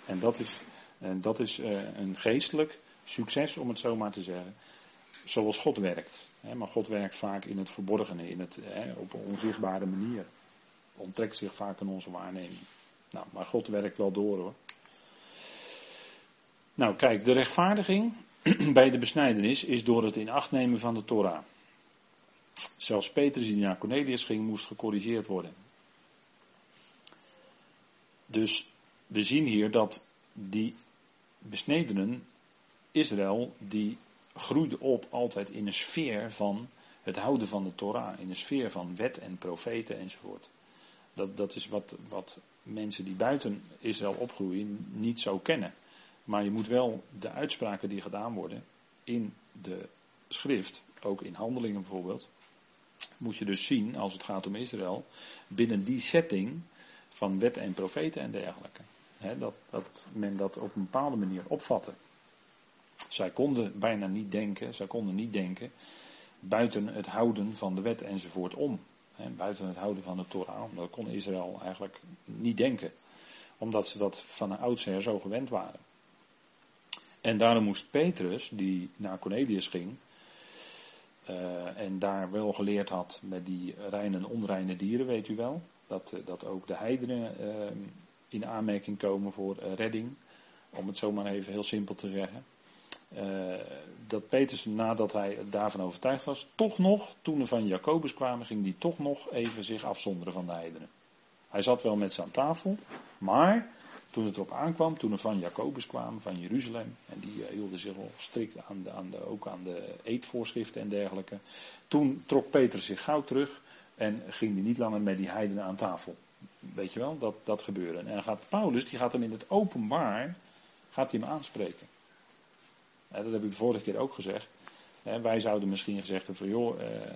En dat is, en dat is uh, een geestelijk succes, om het zo maar te zeggen. Zoals God werkt. Maar God werkt vaak in het verborgene, in het, op een onzichtbare manier. Onttrekt zich vaak in onze waarneming. Nou, maar God werkt wel door hoor. Nou, kijk, de rechtvaardiging bij de besnijdenis is door het in acht nemen van de Torah. Zelfs Petrus die naar Cornelius ging, moest gecorrigeerd worden. Dus we zien hier dat die besnedenen, Israël, die groeide op altijd in een sfeer van het houden van de Torah, in een sfeer van wet en profeten enzovoort. Dat, dat is wat, wat mensen die buiten Israël opgroeien niet zo kennen. Maar je moet wel de uitspraken die gedaan worden in de schrift, ook in handelingen bijvoorbeeld, moet je dus zien, als het gaat om Israël, binnen die setting van wet en profeten en dergelijke. dat, dat men dat op een bepaalde manier opvatte. Zij konden bijna niet denken, zij konden niet denken buiten het houden van de wet enzovoort om. buiten het houden van de Torah, dat kon Israël eigenlijk niet denken. Omdat ze dat van oudsher zo gewend waren. En daarom moest Petrus, die naar Cornelius ging, uh, en daar wel geleerd had met die reine en onreine dieren, weet u wel, dat, eh, dat ook de heidenen uh, in aanmerking komen voor redding, om het zomaar even heel simpel te zeggen. dat Petrus, nadat hij daarvan overtuigd was, toch nog, toen er van Jacobus kwamen, ging hij toch nog even zich afzonderen van de heidenen. Hij zat wel met ze aan tafel, maar toen het erop aankwam, toen er van Jacobus kwamen, van Jeruzalem, en die uh, hielden zich wel strikt aan de, aan de, ook aan de eetvoorschriften en dergelijke. Toen trok Peter zich gauw terug en ging hij niet langer met die heidenen aan tafel. Weet je wel, dat, dat gebeurde. En gaat Paulus, die gaat hem in het openbaar, gaat hij hem aanspreken. dat heb ik de vorige keer ook gezegd. wij zouden misschien gezegd hebben van joh, eh,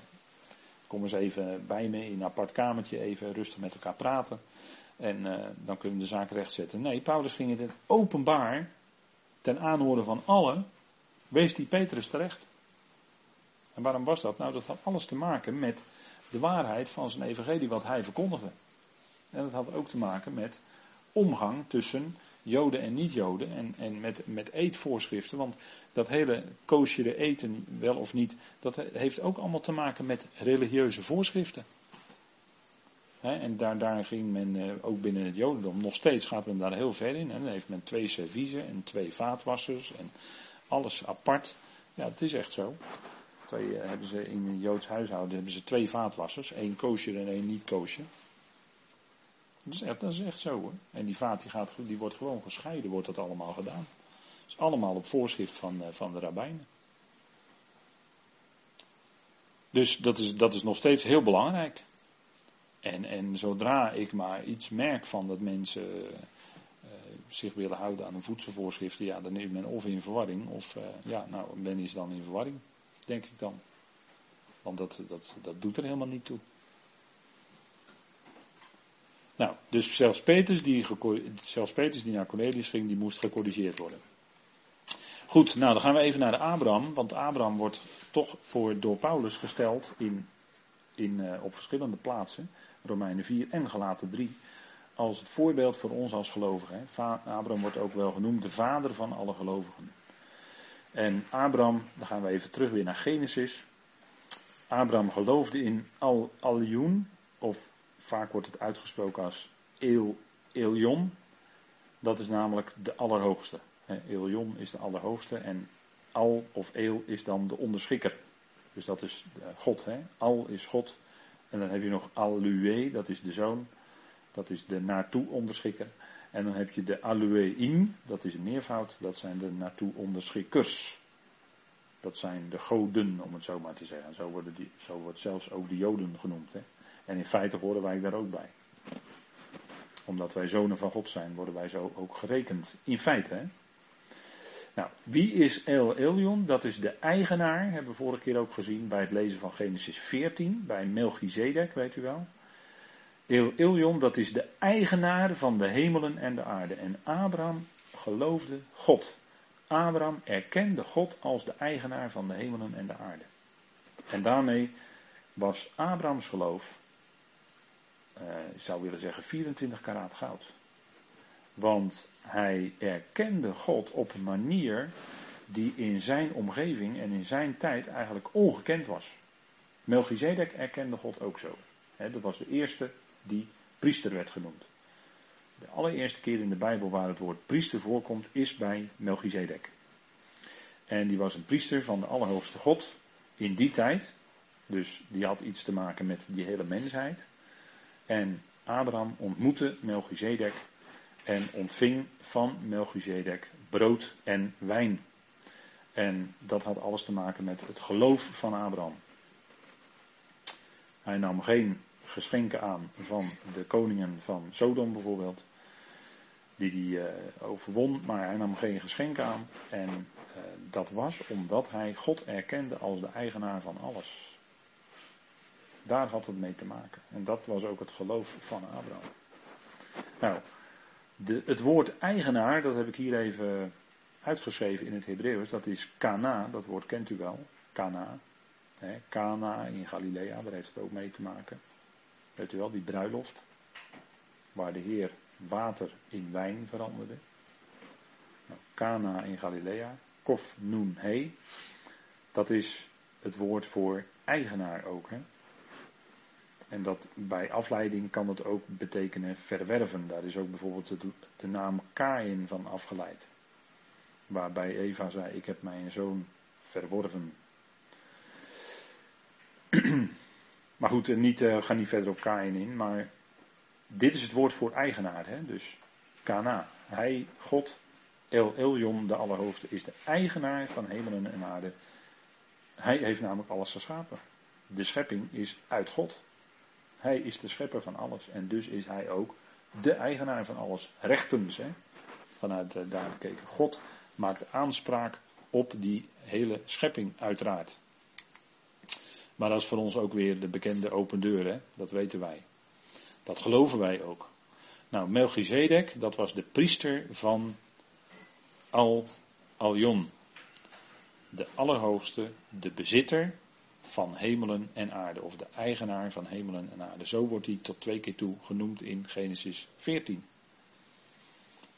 kom eens even bij me in een apart kamertje, even rustig met elkaar praten. En uh, dan kunnen we de zaak rechtzetten. Nee, Paulus ging het openbaar, ten aanhoren van allen, wees die Petrus terecht. En waarom was dat? Nou, dat had alles te maken met de waarheid van zijn evangelie wat hij verkondigde. En dat had ook te maken met omgang tussen Joden en niet-Joden en, en met, met eetvoorschriften. Want dat hele koosjere eten, wel of niet, dat heeft ook allemaal te maken met religieuze voorschriften en daar, daar ging men eh, ook binnen het Jodendom, nog steeds gaat men daar heel ver in. Dan heeft men twee serviezen en twee vaatwassers en alles apart. Ja, het is echt zo. Twee, eh, hebben ze in een Joods huishouden hebben ze twee vaatwassers, één koosje en één niet koosje. Dat is echt, dat is echt zo hoor. En die vaat die, gaat, die wordt gewoon gescheiden, wordt dat allemaal gedaan. Dat is allemaal op voorschrift van, eh, van de rabbijnen. Dus dat is, dat is nog steeds heel belangrijk. En, en zodra ik maar iets merk van dat mensen uh, zich willen houden aan de voedselvoorschriften, ja, dan is men of in verwarring, of uh, ja, nou, men is dan in verwarring, denk ik dan. Want dat, dat, dat doet er helemaal niet toe. Nou, dus zelfs Peters, die, zelfs die naar Cornelius ging, die moest gecorrigeerd worden. Goed, nou dan gaan we even naar de Abraham, want Abraham wordt toch voor, door Paulus gesteld in, in, uh, op verschillende plaatsen, Romeinen 4 en Galaten 3, als het voorbeeld voor ons als gelovigen. Abraham wordt ook wel genoemd de vader van alle gelovigen. En Abraham, dan gaan we even terug weer naar Genesis. Abraham geloofde in Al Alioun, of vaak wordt het uitgesproken als El Elion. Dat is namelijk de Allerhoogste. Elion is de Allerhoogste en Al of El is dan de onderschikker. Dus dat is eh, God. Hè? Al is God. En dan heb je nog Alue, dat is de zoon. Dat is de naartoe onderschikker. En dan heb je de Alueim, dat is een meervoud. Dat zijn de naartoe onderschikkers. Dat zijn de goden, om het zo maar te zeggen. Zo, worden die, zo wordt zelfs ook de Joden genoemd. Hè? En in feite horen wij daar ook bij. Omdat wij zonen van God zijn, worden wij zo ook gerekend. In feite, hè. Nou, wie is El Elion? Dat is de eigenaar, hebben we vorige keer ook gezien bij het lezen van Genesis 14, bij Melchizedek, weet u wel. El Elion, dat is de eigenaar van de hemelen en de aarde. En Abraham geloofde God. Abraham erkende God als de eigenaar van de hemelen en de aarde. En daarmee was Abrahams geloof uh, ik zou willen zeggen 24 karaat goud. Want hij erkende God op een manier die in zijn omgeving en in zijn tijd eigenlijk ongekend was. Melchizedek erkende God ook zo. dat was de eerste die priester werd genoemd. De allereerste keer in de Bijbel waar het woord priester voorkomt is bij Melchizedek. En die was een priester van de Allerhoogste God in die tijd. Dus die had iets te maken met die hele mensheid. En Abraham ontmoette Melchizedek en ontving van Melchizedek brood en wijn. En dat had alles te maken met het geloof van Abraham. Hij nam geen geschenken aan van de koningen van Sodom bijvoorbeeld, die hij uh, overwon, maar hij nam geen geschenken aan. En uh, dat was omdat hij God erkende als de eigenaar van alles. Daar had het mee te maken. En dat was ook het geloof van Abraham. Nou, de, het woord eigenaar, dat heb ik hier even uitgeschreven in het Hebreeuws. Dat is Kana, dat woord kent u wel. Kana. Kana in Galilea, daar heeft het ook mee te maken. Weet u wel, die bruiloft. Waar de Heer water in wijn veranderde. Nou, Kana in Galilea. Kof nun he. Dat is het woord voor eigenaar ook. Hè? En dat bij afleiding kan het ook betekenen verwerven. Daar is ook bijvoorbeeld de, de naam Kain van afgeleid. Waarbij Eva zei: Ik heb mijn zoon verworven. maar goed, eh, niet, uh, ga niet verder op Kain in. Maar dit is het woord voor eigenaar. Hè? Dus Kana. Hij, God, El Elyon, de Allerhoogste, is de eigenaar van hemelen en aarde. Hij heeft namelijk alles geschapen. De schepping is uit God. Hij is de schepper van alles en dus is hij ook de eigenaar van alles. Rechtens, hè? vanuit uh, daar bekeken. God maakt aanspraak op die hele schepping, uiteraard. Maar dat is voor ons ook weer de bekende open deur, hè? dat weten wij. Dat geloven wij ook. Nou, Melchizedek, dat was de priester van Al Aljon. De Allerhoogste, de bezitter van hemelen en aarde. Of de eigenaar van hemelen en aarde. Zo wordt hij tot twee keer toe genoemd in Genesis 14.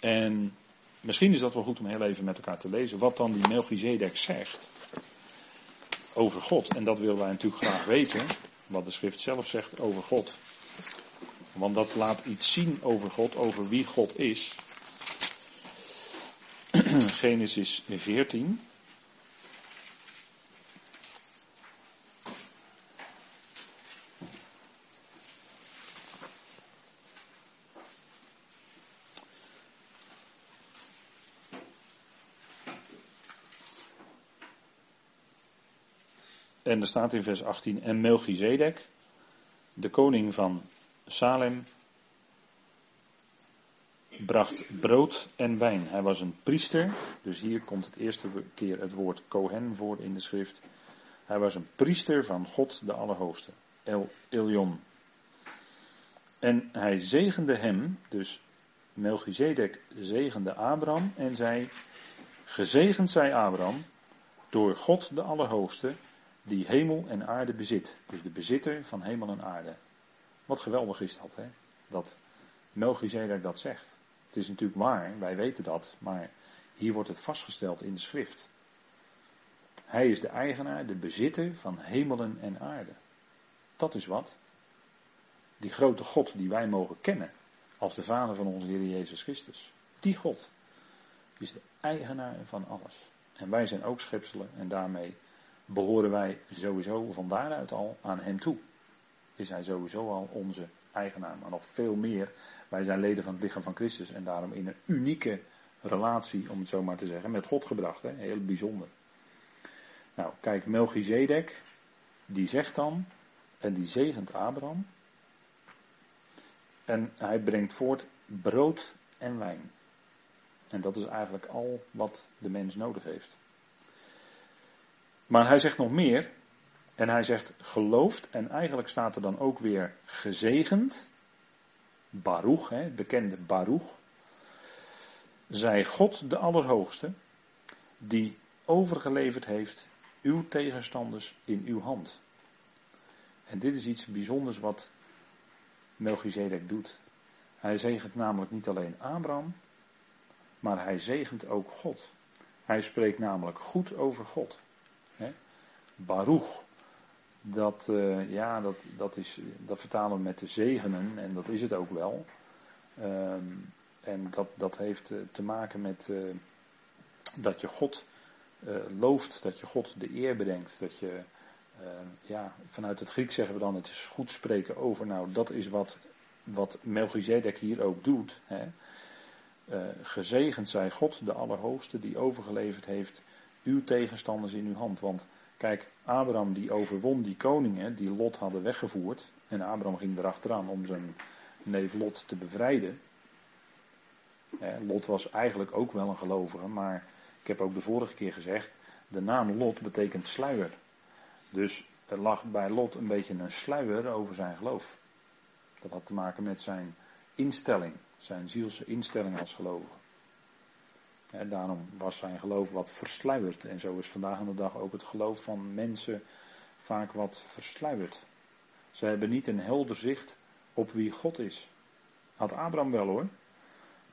En misschien is dat wel goed om heel even met elkaar te lezen. Wat dan die Melchizedek zegt over God. En dat willen wij natuurlijk graag weten. Wat de schrift zelf zegt over God. Want dat laat iets zien over God, over wie God is. Genesis 14. En er staat in vers 18, en Melchizedek, de koning van Salem, bracht brood en wijn. Hij was een priester, dus hier komt het eerste keer het woord Kohen voor in de schrift. Hij was een priester van God de Allerhoogste, El Elion. En hij zegende hem, dus Melchizedek zegende Abraham en zei, gezegend zij Abraham door God de Allerhoogste, die hemel en aarde bezit. Dus de bezitter van hemel en aarde. Wat geweldig is dat, hè? Dat Melchizedek dat zegt. Het is natuurlijk waar, wij weten dat, maar hier wordt het vastgesteld in de schrift. Hij is de eigenaar, de bezitter van hemelen en aarde. Dat is wat. Die grote God die wij mogen kennen als de Vader van onze Heer Jezus Christus. Die God is de eigenaar van alles. En wij zijn ook schepselen en daarmee behoren wij sowieso van daaruit al aan Hem toe. Is Hij sowieso al onze eigenaar, maar nog veel meer. Wij zijn leden van het lichaam van Christus en daarom in een unieke relatie, om het zo maar te zeggen, met God gebracht. Hè? Heel bijzonder. Nou, kijk, Melchizedek, die zegt dan, en die zegent Abraham. En hij brengt voort brood en wijn. En dat is eigenlijk al wat de mens nodig heeft. Maar hij zegt nog meer. En hij zegt geloofd. En eigenlijk staat er dan ook weer gezegend. Baruch, hè, bekende Baruch. Zij God de Allerhoogste. Die overgeleverd heeft uw tegenstanders in uw hand. En dit is iets bijzonders wat Melchizedek doet. Hij zegent namelijk niet alleen Abraham, maar hij zegent ook God. Hij spreekt namelijk goed over God. Baruch, dat, uh, ja, dat, dat, is, dat vertalen we met de zegenen en dat is het ook wel. Um, en dat, dat heeft uh, te maken met uh, dat je God looft, dat je God de eer brengt, dat je, ja, vanuit het Griek zeggen we dan het is goed spreken over. Nou, dat is wat, wat Melchizedek hier ook doet. Hè. gezegend zij God, de Allerhoogste, die overgeleverd heeft uw tegenstanders in uw hand. Want Kijk, Abraham die overwon die koningen die Lot hadden weggevoerd. En Abraham ging erachteraan om zijn neef Lot te bevrijden. Lot was eigenlijk ook wel een gelovige, maar ik heb ook de vorige keer gezegd, de naam Lot betekent sluier. Dus er lag bij Lot een beetje een sluier over zijn geloof. Dat had te maken met zijn instelling, zijn zielse instelling als gelovige daarom was zijn geloof wat versluierd. En zo is vandaag aan de dag ook het geloof van mensen vaak wat versluierd. Ze hebben niet een helder zicht op wie God is. Had Abraham wel hoor.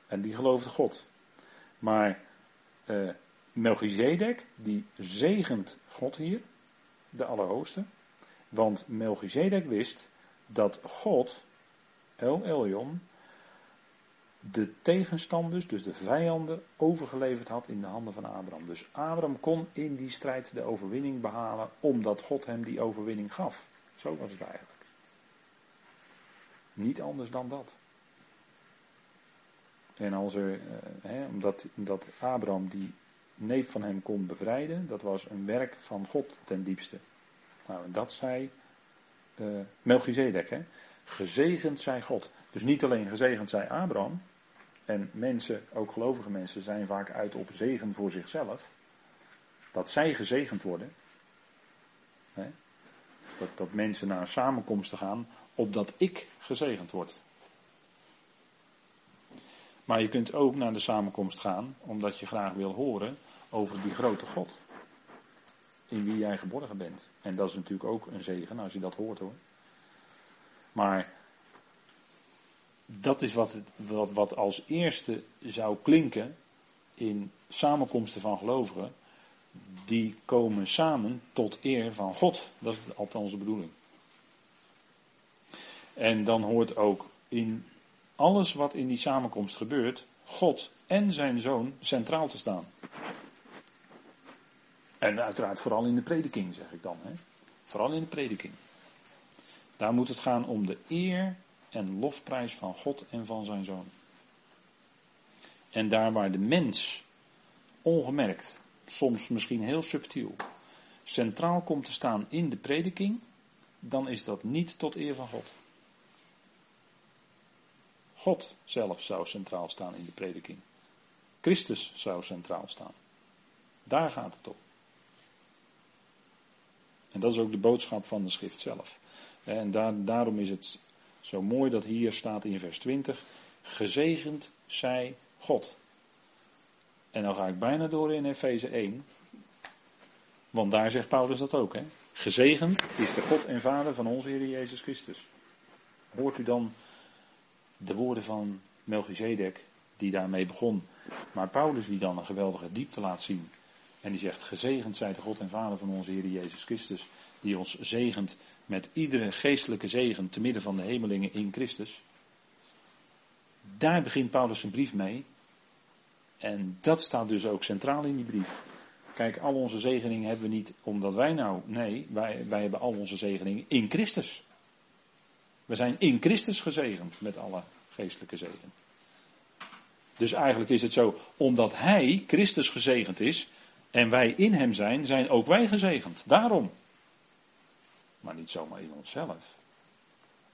En die geloofde God. Maar uh, Melchizedek, die zegent God hier, de Allerhoogste. Want Melchizedek wist dat God, El Elyon, de tegenstanders, dus de vijanden, overgeleverd had in de handen van Abraham. Dus Abraham kon in die strijd de overwinning behalen, omdat God hem die overwinning gaf. Zo was het eigenlijk. Niet anders dan dat. En als er, eh, omdat, omdat Abraham die neef van hem kon bevrijden, dat was een werk van God ten diepste. Nou, dat zei uh, Melchizedek, hè. Gezegend zij God. Dus niet alleen gezegend zij Abraham, en mensen, ook gelovige mensen, zijn vaak uit op zegen voor zichzelf. Dat zij gezegend worden. Hè? Dat, dat mensen naar een samenkomst gaan, opdat ik gezegend word. Maar je kunt ook naar de samenkomst gaan, omdat je graag wil horen over die grote God. In wie jij geborgen bent. En dat is natuurlijk ook een zegen als je dat hoort hoor. Maar dat is wat, het, wat, wat als eerste zou klinken in samenkomsten van gelovigen. Die komen samen tot eer van God. Dat is althans de bedoeling. En dan hoort ook in alles wat in die samenkomst gebeurt, God en zijn zoon centraal te staan. En uiteraard vooral in de prediking, zeg ik dan. Hè? Vooral in de prediking. Daar moet het gaan om de eer en lofprijs van God en van zijn zoon. En daar waar de mens ongemerkt, soms misschien heel subtiel, centraal komt te staan in de prediking, dan is dat niet tot eer van God. God zelf zou centraal staan in de prediking. Christus zou centraal staan. Daar gaat het om. En dat is ook de boodschap van de schrift zelf. En daar, daarom is het zo mooi dat hier staat in vers 20: Gezegend zij God. En dan ga ik bijna door in Efeze 1. Want daar zegt Paulus dat ook. Hè? Gezegend is de God en Vader van onze Heer Jezus Christus. Hoort u dan de woorden van Melchizedek, die daarmee begon. Maar Paulus die dan een geweldige diepte laat zien. En die zegt, gezegend zij de God en Vader van onze Heer Jezus Christus. Die ons zegent met iedere geestelijke zegen te midden van de hemelingen in Christus. Daar begint Paulus zijn brief mee. En dat staat dus ook centraal in die brief. Kijk, al onze zegeningen hebben we niet omdat wij nou. Nee, wij, wij hebben al onze zegeningen in Christus. We zijn in Christus gezegend met alle geestelijke zegen. Dus eigenlijk is het zo, omdat Hij, Christus, gezegend is en wij in Hem zijn, zijn ook wij gezegend. Daarom. Maar niet zomaar in onszelf.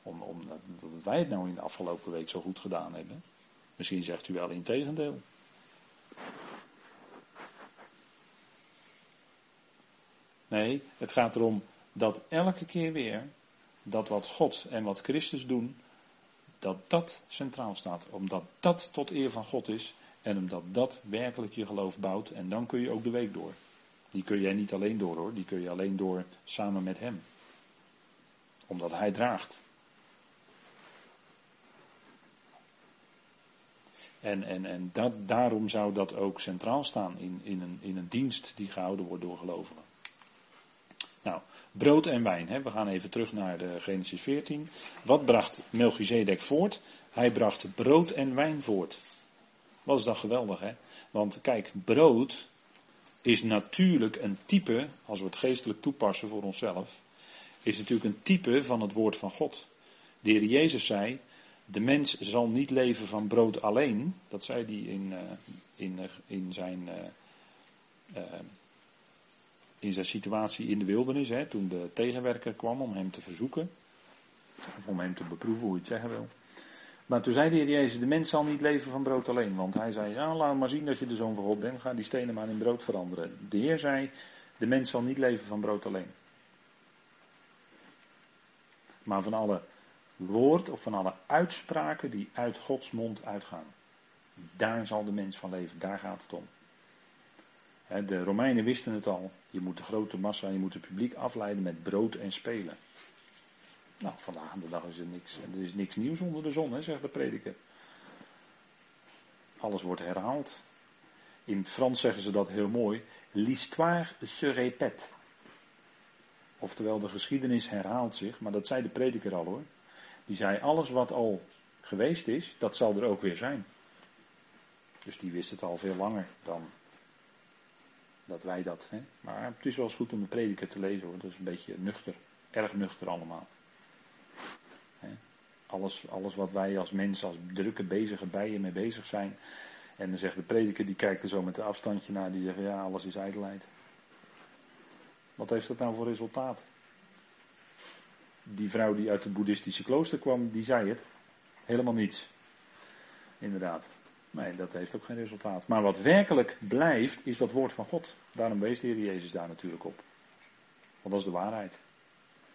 Om, omdat wij het nou in de afgelopen week zo goed gedaan hebben. Misschien zegt u wel in tegendeel. Nee, het gaat erom dat elke keer weer dat wat God en wat Christus doen, dat dat centraal staat. Omdat dat tot eer van God is en omdat dat werkelijk je geloof bouwt. En dan kun je ook de week door. Die kun jij niet alleen door hoor, die kun je alleen door samen met Hem. Omdat Hij draagt. En, en, en dat, daarom zou dat ook centraal staan in, in, een, in een dienst die gehouden wordt door gelovigen. Nou, brood en wijn. Hè. We gaan even terug naar de Genesis 14. Wat bracht Melchizedek voort? Hij bracht brood en wijn voort. Wat is dat geweldig, hè? Want kijk, brood is natuurlijk een type, als we het geestelijk toepassen voor onszelf, is natuurlijk een type van het woord van God. De Heer Jezus zei, de mens zal niet leven van brood alleen. Dat zei hij in, uh, in, uh, in zijn uh, in zijn situatie in de wildernis, hè, toen de tegenwerker kwam om hem te verzoeken, of om hem te beproeven, hoe je het zeggen wil. Maar toen zei de Heer Jezus, de mens zal niet leven van brood alleen. Want hij zei, ja, laat maar zien dat je de zoon van God bent, ga die stenen maar in brood veranderen. De Heer zei, de mens zal niet leven van brood alleen. Maar van alle woord of van alle uitspraken die uit Gods mond uitgaan. Daar zal de mens van leven, daar gaat het om. De Romeinen wisten het al. Je moet de grote massa, je moet het publiek afleiden met brood en spelen. Nou, vandaag de dag is er niks. Er is niks nieuws onder de zon, hè, zegt de prediker. Alles wordt herhaald. In het Frans zeggen ze dat heel mooi. L'histoire se répète. Oftewel, de geschiedenis herhaalt zich. Maar dat zei de prediker al hoor. Die zei: alles wat al geweest is, dat zal er ook weer zijn. Dus die wist het al veel langer dan dat wij dat. Hè? Maar het is wel eens goed om de prediker te lezen hoor. Dat is een beetje nuchter. Erg nuchter allemaal. Alles, alles wat wij als mensen, als drukke bezige bijen mee bezig zijn. En dan zegt de prediker, die kijkt er zo met een afstandje naar. Die zegt, ja, alles is ijdelheid. Wat heeft dat nou voor resultaat? Die vrouw die uit het boeddhistische klooster kwam, die zei het. Helemaal niets. Inderdaad. Nee, dat heeft ook geen resultaat. Maar wat werkelijk blijft, is dat woord van God. Daarom wees de Heer Jezus daar natuurlijk op. Want dat is de waarheid.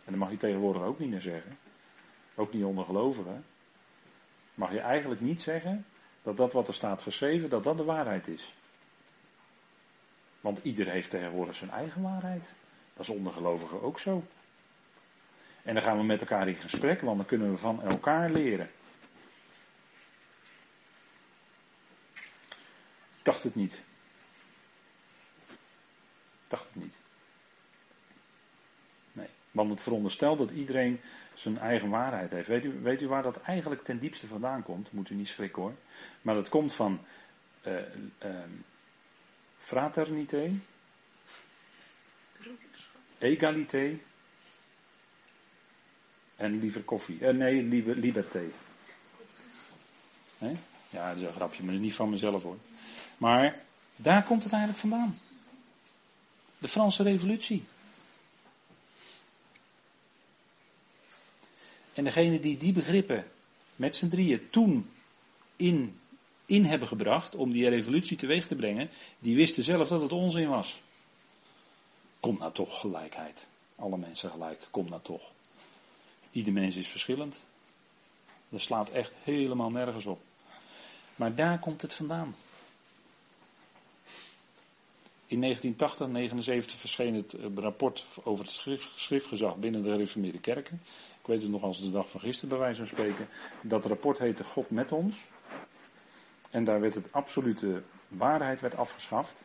En dat mag je tegenwoordig ook niet meer zeggen. Ook niet onder gelovigen. Mag je eigenlijk niet zeggen dat dat wat er staat geschreven, dat dat de waarheid is. Want ieder heeft tegenwoordig zijn eigen waarheid. Dat is onder gelovigen ook zo. En dan gaan we met elkaar in gesprek, want dan kunnen we van elkaar leren. dacht het niet. dacht het niet. Nee, want het veronderstelt dat iedereen zijn eigen waarheid heeft. Weet u, weet u waar dat eigenlijk ten diepste vandaan komt? Moet u niet schrikken hoor. Maar dat komt van uh, uh, egalité en liever koffie. Uh, nee, liever liberté. Ja, dat is een grapje, maar niet van mezelf hoor. Maar daar komt het eigenlijk vandaan. De Franse Revolutie. En degene die die begrippen met z'n drieën toen in, in hebben gebracht om die revolutie teweeg te brengen, die wisten zelf dat het onzin was. Kom nou toch gelijkheid. Alle mensen gelijk, kom nou toch. Ieder mens is verschillend. Dat slaat echt helemaal nergens op. Maar daar komt het vandaan. In 1980, 79 verscheen het eh, rapport over het schriftgezag binnen de gereformeerde kerken. Ik weet het nog als de dag van gisteren bij wijze van spreken. Dat rapport heette God met ons. En daar werd het absolute waarheid werd afgeschaft.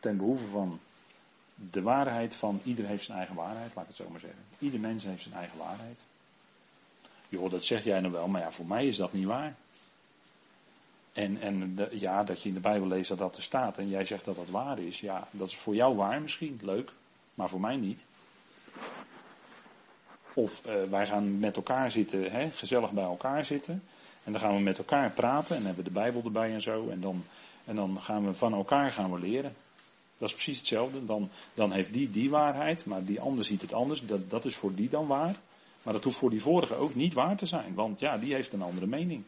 Ten behoeve van de waarheid van ieder heeft zijn eigen waarheid, laat ik het zo maar zeggen. Ieder mens heeft zijn eigen waarheid. Joh, dat zeg jij nou wel, maar ja, voor mij is dat niet waar. En, en ja, dat je in de Bijbel leest dat dat er staat en jij zegt dat dat waar is. Ja, dat is voor jou waar misschien, leuk, maar voor mij niet. Of uh, wij gaan met elkaar zitten, hè, gezellig bij elkaar zitten. En dan gaan we met elkaar praten en hebben de Bijbel erbij en zo. En dan, en dan gaan we van elkaar gaan we leren. Dat is precies hetzelfde. Dan, dan heeft die die waarheid, maar die ander ziet het anders. Dat, dat is voor die dan waar. Maar dat hoeft voor die vorige ook niet waar te zijn. Want ja, die heeft een andere mening.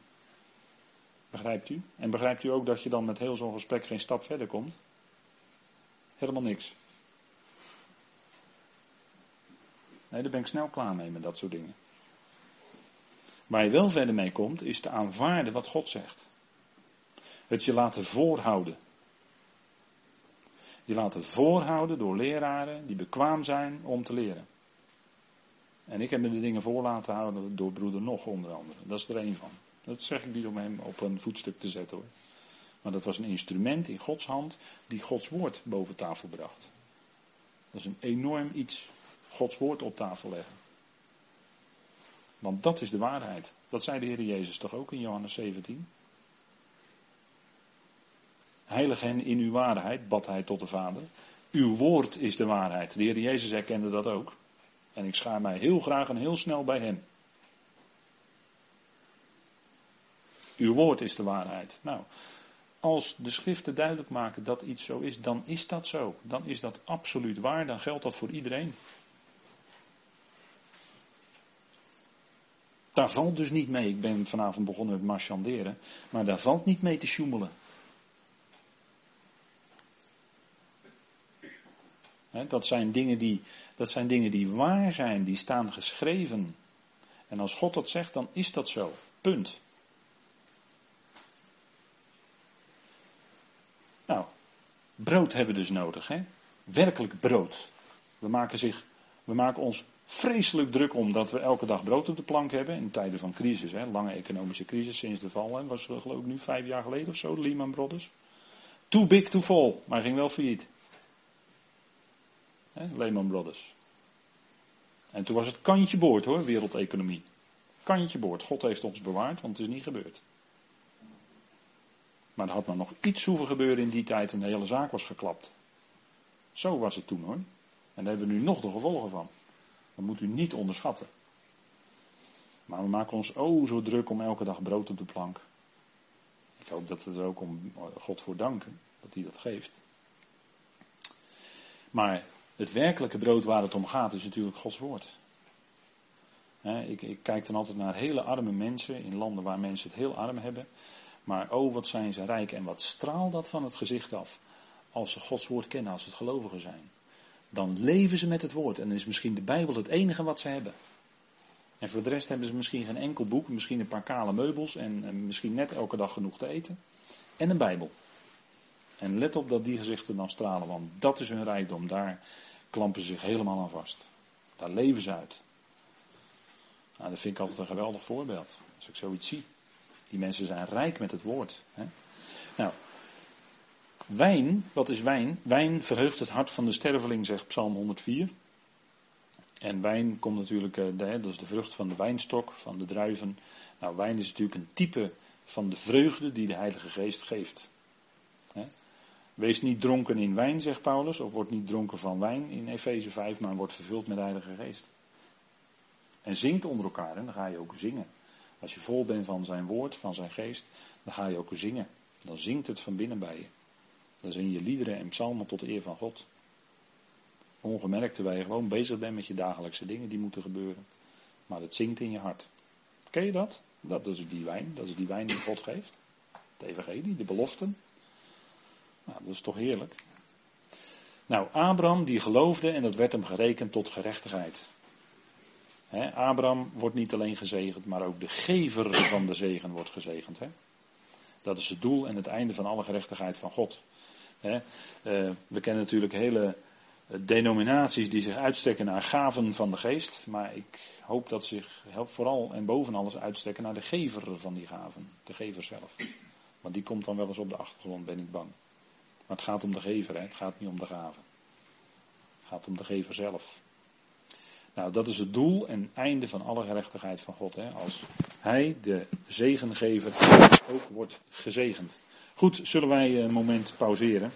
Begrijpt u? En begrijpt u ook dat je dan met heel zo'n gesprek geen stap verder komt? Helemaal niks. Nee, daar ben ik snel klaar mee met dat soort dingen. Waar je wel verder mee komt, is te aanvaarden wat God zegt. Het je laten voorhouden. Je laten voorhouden door leraren die bekwaam zijn om te leren. En ik heb me de dingen voor laten houden door broeder Nog onder andere. Dat is er één van. Dat zeg ik niet om hem op een voetstuk te zetten hoor. Maar dat was een instrument in Gods hand die Gods woord boven tafel bracht. Dat is een enorm iets. Gods woord op tafel leggen. Want dat is de waarheid. Dat zei de Heer Jezus toch ook in Johannes 17? Heilig hen in uw waarheid, bad hij tot de Vader. Uw woord is de waarheid. De Heer Jezus herkende dat ook. En ik schaar mij heel graag en heel snel bij hem. Uw woord is de waarheid. Nou, als de schriften duidelijk maken dat iets zo is, dan is dat zo. Dan is dat absoluut waar. Dan geldt dat voor iedereen. Daar valt dus niet mee. Ik ben vanavond begonnen met marchanderen. Maar daar valt niet mee te sjoemelen. Dat, zijn dingen die, dat zijn dingen die waar zijn, die staan geschreven. En als God dat zegt, dan is dat zo. Punt. Nou, brood hebben we dus nodig. Hè? Werkelijk brood. We maken, zich, we maken ons vreselijk druk om dat we elke dag brood op de plank hebben. In tijden van crisis, hè? lange economische crisis sinds de val. Hè? Was geloof ik nu vijf jaar geleden of zo, Lehman Brothers. Too big to fall, maar ging wel failliet. Lehman Brothers. En toen was het kantje boord hoor, wereldeconomie. Kantje boord. God heeft ons bewaard, want het is niet gebeurd. Maar er had maar nog iets hoeven gebeuren in die tijd en de hele zaak was geklapt. Zo was het toen hoor. En daar hebben we nu nog de gevolgen van. Dat moet u niet onderschatten. Maar we maken ons oh zo druk om elke dag brood op de plank. Ik hoop dat we er ook om God voor danken, dat hij dat geeft. Maar het werkelijke brood waar het om gaat is natuurlijk Gods woord. ik, ik, kijk dan altijd naar hele arme mensen in landen waar mensen het heel arm hebben. Maar oh, wat zijn ze rijk en wat straalt dat van het gezicht af. Als ze Gods woord kennen, als het gelovigen zijn. Dan leven ze met het woord. En dan is misschien de Bijbel het enige wat ze hebben. En voor de rest hebben ze misschien geen enkel boek, misschien een paar kale meubels en, en misschien net elke dag genoeg te eten. En een Bijbel. En let op dat die gezichten dan stralen, want dat is hun rijkdom. Daar klampen ze zich helemaal aan vast. Daar leven ze uit. Nou, dat vind ik altijd een geweldig voorbeeld. Als ik zoiets zie. Die mensen zijn rijk met het woord. Hè? Nou, wijn, wat is wijn? Wijn verheugt het hart van de sterveling, zegt Psalm 104. En wijn komt natuurlijk, eh, dat is de vrucht van de wijnstok, van de druiven. Nou, wijn is natuurlijk een type van de vreugde die de Heilige Geest geeft. Wees niet dronken in wijn, zegt Paulus, of wordt niet dronken van wijn in Efeze 5, maar wordt vervuld met de Heilige Geest. En zingt onder elkaar, en dan ga je ook zingen. Als je vol bent van zijn woord, van zijn geest, dan ga je ook zingen. Dan zingt het van binnen bij je. Dan zing je liederen en psalmen tot de eer van God. Ongemerkt terwijl je gewoon bezig bent met je dagelijkse dingen die moeten gebeuren. Maar het zingt in je hart. Ken je dat? Dat is die wijn, dat is die wijn die God geeft. Het evangelie, de beloften. Nou, dat is toch heerlijk. Nou, Abraham die geloofde en dat werd hem gerekend tot gerechtigheid. He, Abraham wordt niet alleen gezegend, maar ook de gever van de zegen wordt gezegend. Dat is het doel en het einde van alle gerechtigheid van God. He, uh, we kennen natuurlijk hele eh, denominaties die zich uitstrekken naar gaven van de geest. Maar ik hoop dat ze zich vooral en boven alles uitstrekken naar de gever van die gaven. De gever zelf. Want die komt dan wel eens op de achtergrond, ben ik bang. Maar het gaat om de gever, hè? het gaat niet om de gaven. Het gaat om de gever zelf. Nou, dat is het doel en einde van alle gerechtigheid van God. Hè? Als Hij, de zegengever, ook wordt gezegend. Goed, zullen wij een moment pauzeren.